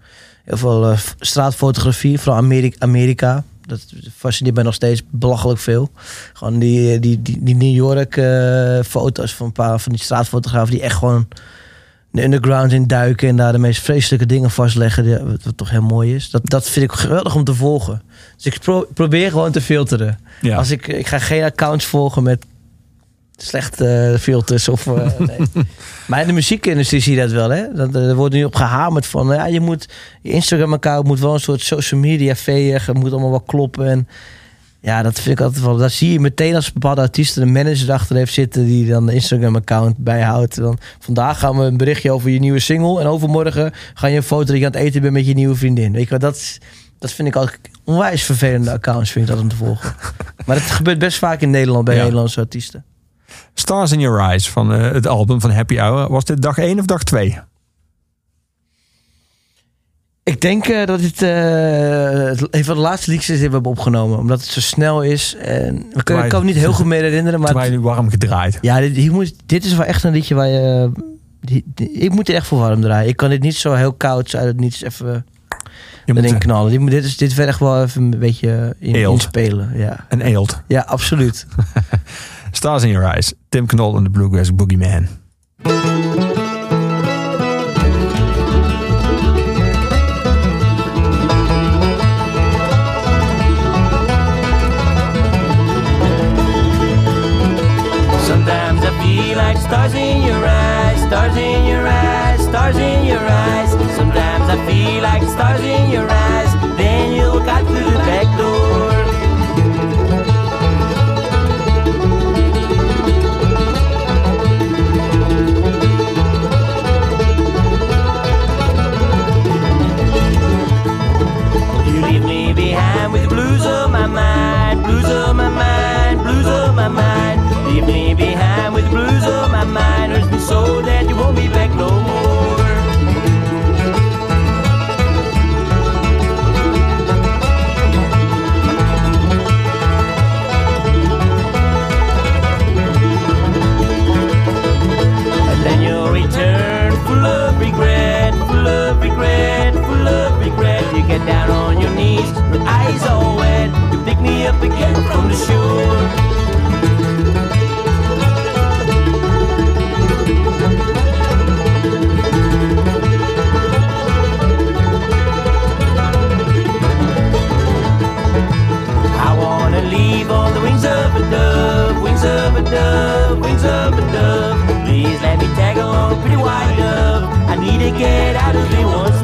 Heel veel eh, straatfotografie, vooral Amerika. Amerika. Dat fascineert mij nog steeds belachelijk veel. Gewoon die, die, die, die New York eh, foto's van een paar van die straatfotografen die echt gewoon de underground in duiken en daar de meest vreselijke dingen vastleggen. die- Wat, wat toch heel mooi is. Dat, dat vind ik geweldig om te volgen. Dus ik pro- probeer gewoon te filteren. Ja. Als ik, ik ga geen accounts volgen met slechte eh, filters. Of, eh, nee. maar in de muziekindustrie zie je dat wel. Hè? Dat, er wordt nu op gehamerd van... Ja, je moet je Instagram-account moet wel een soort social media veeg. Het moet allemaal wel kloppen. En ja, dat vind ik altijd wel... Dat zie je meteen als bepaalde artiesten een manager erachter heeft zitten... die dan de Instagram-account bijhoudt. Dan, vandaag gaan we een berichtje over je nieuwe single... en overmorgen ga je een foto dat je aan het eten bent met je nieuwe vriendin. Weet je wat, dat, dat vind ik ook onwijs vervelende accounts vind ik dat om te volgen. maar dat gebeurt best vaak in Nederland bij Ja. Nederlandse artiesten. Stars in Your Eyes van eh, het album van Happy Hour. Was dit dag 1 of dag 2? Ik denk eh, dat dit eh, het- een van de laatste liedjes is die we hebben opgenomen. Omdat het zo snel is. En ik kan, Terwijl- ik kan me niet heel goed meer herinneren. Maar je nu warm gedraaid. ja, dit, hier moet, dit is wel echt een liedje waar je... die- die- ik moet er echt voor warm draaien. Ik kan dit niet zo heel koud uit het niets even erin knallen. Dit, dit, is, dit werd echt wel even een beetje in, Eelt. inspelen. Ja. een eelt. ja, absoluut. Stars in Your Eyes. Tim Knol en de Bluegrass Boogeyman. Sometimes I feel like stars in your eyes, stars in your eyes, stars in your eyes. Sometimes I feel like stars in your eyes. Then you look out Pretty it wide up. I need to get out of here once.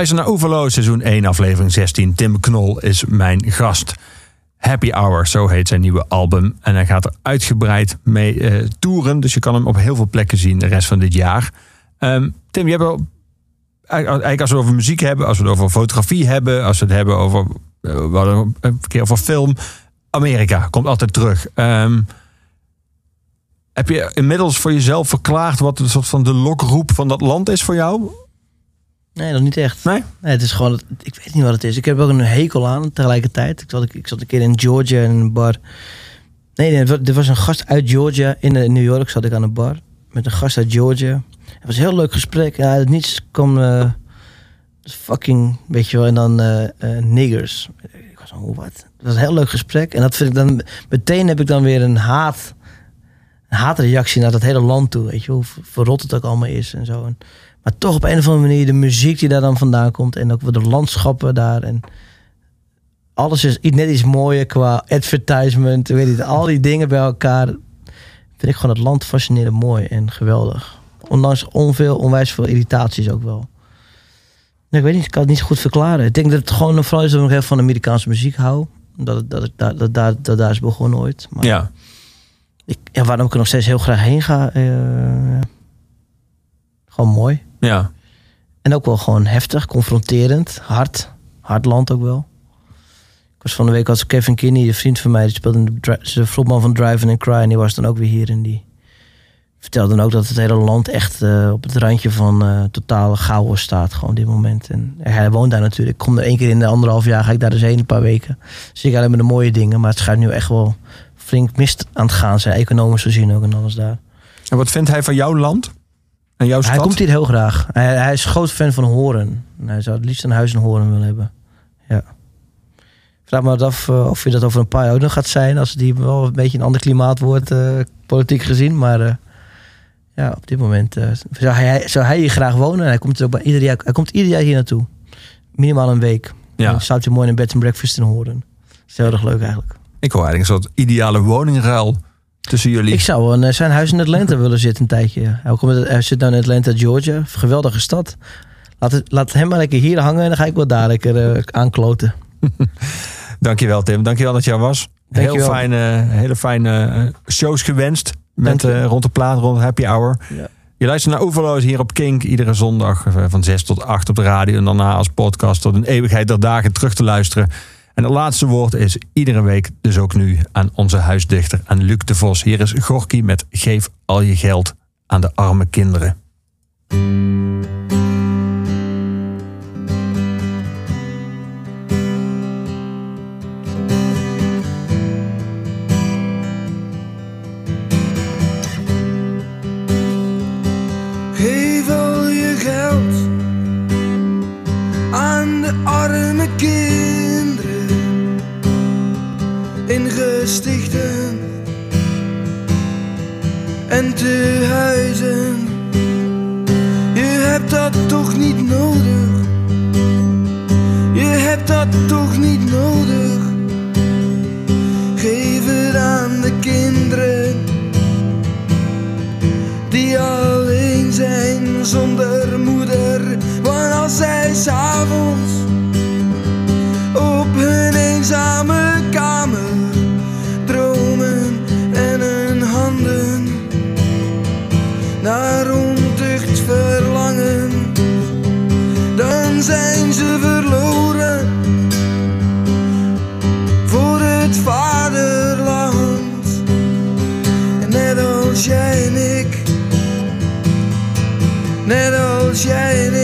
Luistert naar Oeverlo, seizoen 1, aflevering 16. Tim Knol is mijn gast. Happy Hour, zo heet zijn nieuwe album. En hij gaat er uitgebreid mee eh, toeren. Dus je kan hem op heel veel plekken zien de rest van dit jaar. Ehm, Tim, je hebt wel, eigenlijk als we het over muziek hebben, als we het over fotografie hebben, als we het hebben over, eh, een keer over film. Amerika komt altijd terug. Ehm, heb je inmiddels voor jezelf verklaard wat een soort van de lokroep van dat land is voor jou? Nee, nog niet echt. Nee? Nee, het is gewoon, ik weet niet wat het is. Ik heb ook een hekel aan tegelijkertijd. Ik zat, ik zat een keer in Georgia in een bar. Nee, er was een gast uit Georgia. In eh, New York zat ik aan een bar. Met een gast uit Georgia. Het was een heel leuk gesprek. Ja, uit niets kwam eh, fucking, weet je wel, en dan eh, niggers. Ik was hoe wat? Het was een heel leuk gesprek. En dat vind ik dan, meteen heb ik dan weer een haat, een haatreactie naar dat hele land toe. Weet je, hoe verrot het ook allemaal is en zo. En, maar toch op een of andere manier de muziek die daar dan vandaan komt. En ook de landschappen daar. En alles is net iets mooier qua advertisement. Weet je, al die dingen bij elkaar. Vind ik gewoon het land fascinerend mooi en geweldig. Ondanks onveel, onwijs veel irritaties ook wel. Nee, ik weet niet, ik kan het niet zo goed verklaren. Ik denk dat het gewoon vooral is dat ik nog heel van Amerikaanse muziek hou. Dat, het- dat, dat, dat daar is begonnen ooit. Maar Ja. ik, ja, waarom ik er nog steeds heel graag heen ga. eh, gewoon mooi. Ja. En ook wel gewoon heftig, confronterend, hard. Hard land ook wel. Ik was van de week als Kevin Kinney, een vriend van mij, die speelde in de, de frontman van Drive and Cry. En die was dan ook weer hier en die vertelde dan ook dat het hele land echt eh, op het randje van eh, totale chaos staat. Gewoon op dit moment. En hij woont daar natuurlijk. Ik kom er één keer in de anderhalf jaar, ga ik daar dus heen een paar weken. Zie ik alleen maar de mooie dingen. Maar het schijnt nu echt wel flink mist aan het gaan zijn. Economisch gezien ook en alles daar. En wat vindt hij van jouw land? En jouw stad? Hij komt hier heel graag. Hij, hij is groot fan van Horen. En Hij zou het liefst een huis in Horen willen hebben. Ja. Vraag me af eh, of je dat over een paar jaar ook nog gaat zijn. Als hier wel een beetje een ander klimaat wordt, eh, politiek gezien. Maar eh, ja, op dit moment zou, hij, zou hij hier graag wonen. En hij komt, er ook bij ieder jaar, hij komt ieder jaar hier naartoe. Minimaal een week. Ja. En dan staat hij mooi in een bed and breakfast in Horen. Dat is heel erg leuk eigenlijk. Ik hoor eigenlijk een soort ideale woningruil tussen jullie. Ik zou in eh, zijn huis in Atlanta willen zitten een tijdje. ja. Hij, komt hij zit nou in Atlanta, Georgia. Geweldige stad. Laat, het, laat hem maar lekker hier hangen en dan ga ik wel daar lekker eh, aankloten. Dankjewel Tim, dankjewel dat je er was. Heel fijne, hele fijne eh, shows gewenst. Met eh, rond de plaat, rond Happy Hour. Ja. Je luistert naar Overloos hier op Kink. Iedere zondag eh, van 6 tot 8 op de radio. En daarna als podcast tot een eeuwigheid der dagen terug te luisteren. En het laatste woord is iedere week, dus ook nu, aan onze huisdichter, aan Luc de Vos. Hier is Gorky met Geef al je geld aan de arme kinderen. Geef al je geld aan de arme kinderen in gestichten en tehuizen. Je hebt dat toch niet nodig. Je hebt dat toch niet nodig. Geef het aan de kinderen die alleen zijn zonder moeder. Want als zij s'avonds op hun eenzame net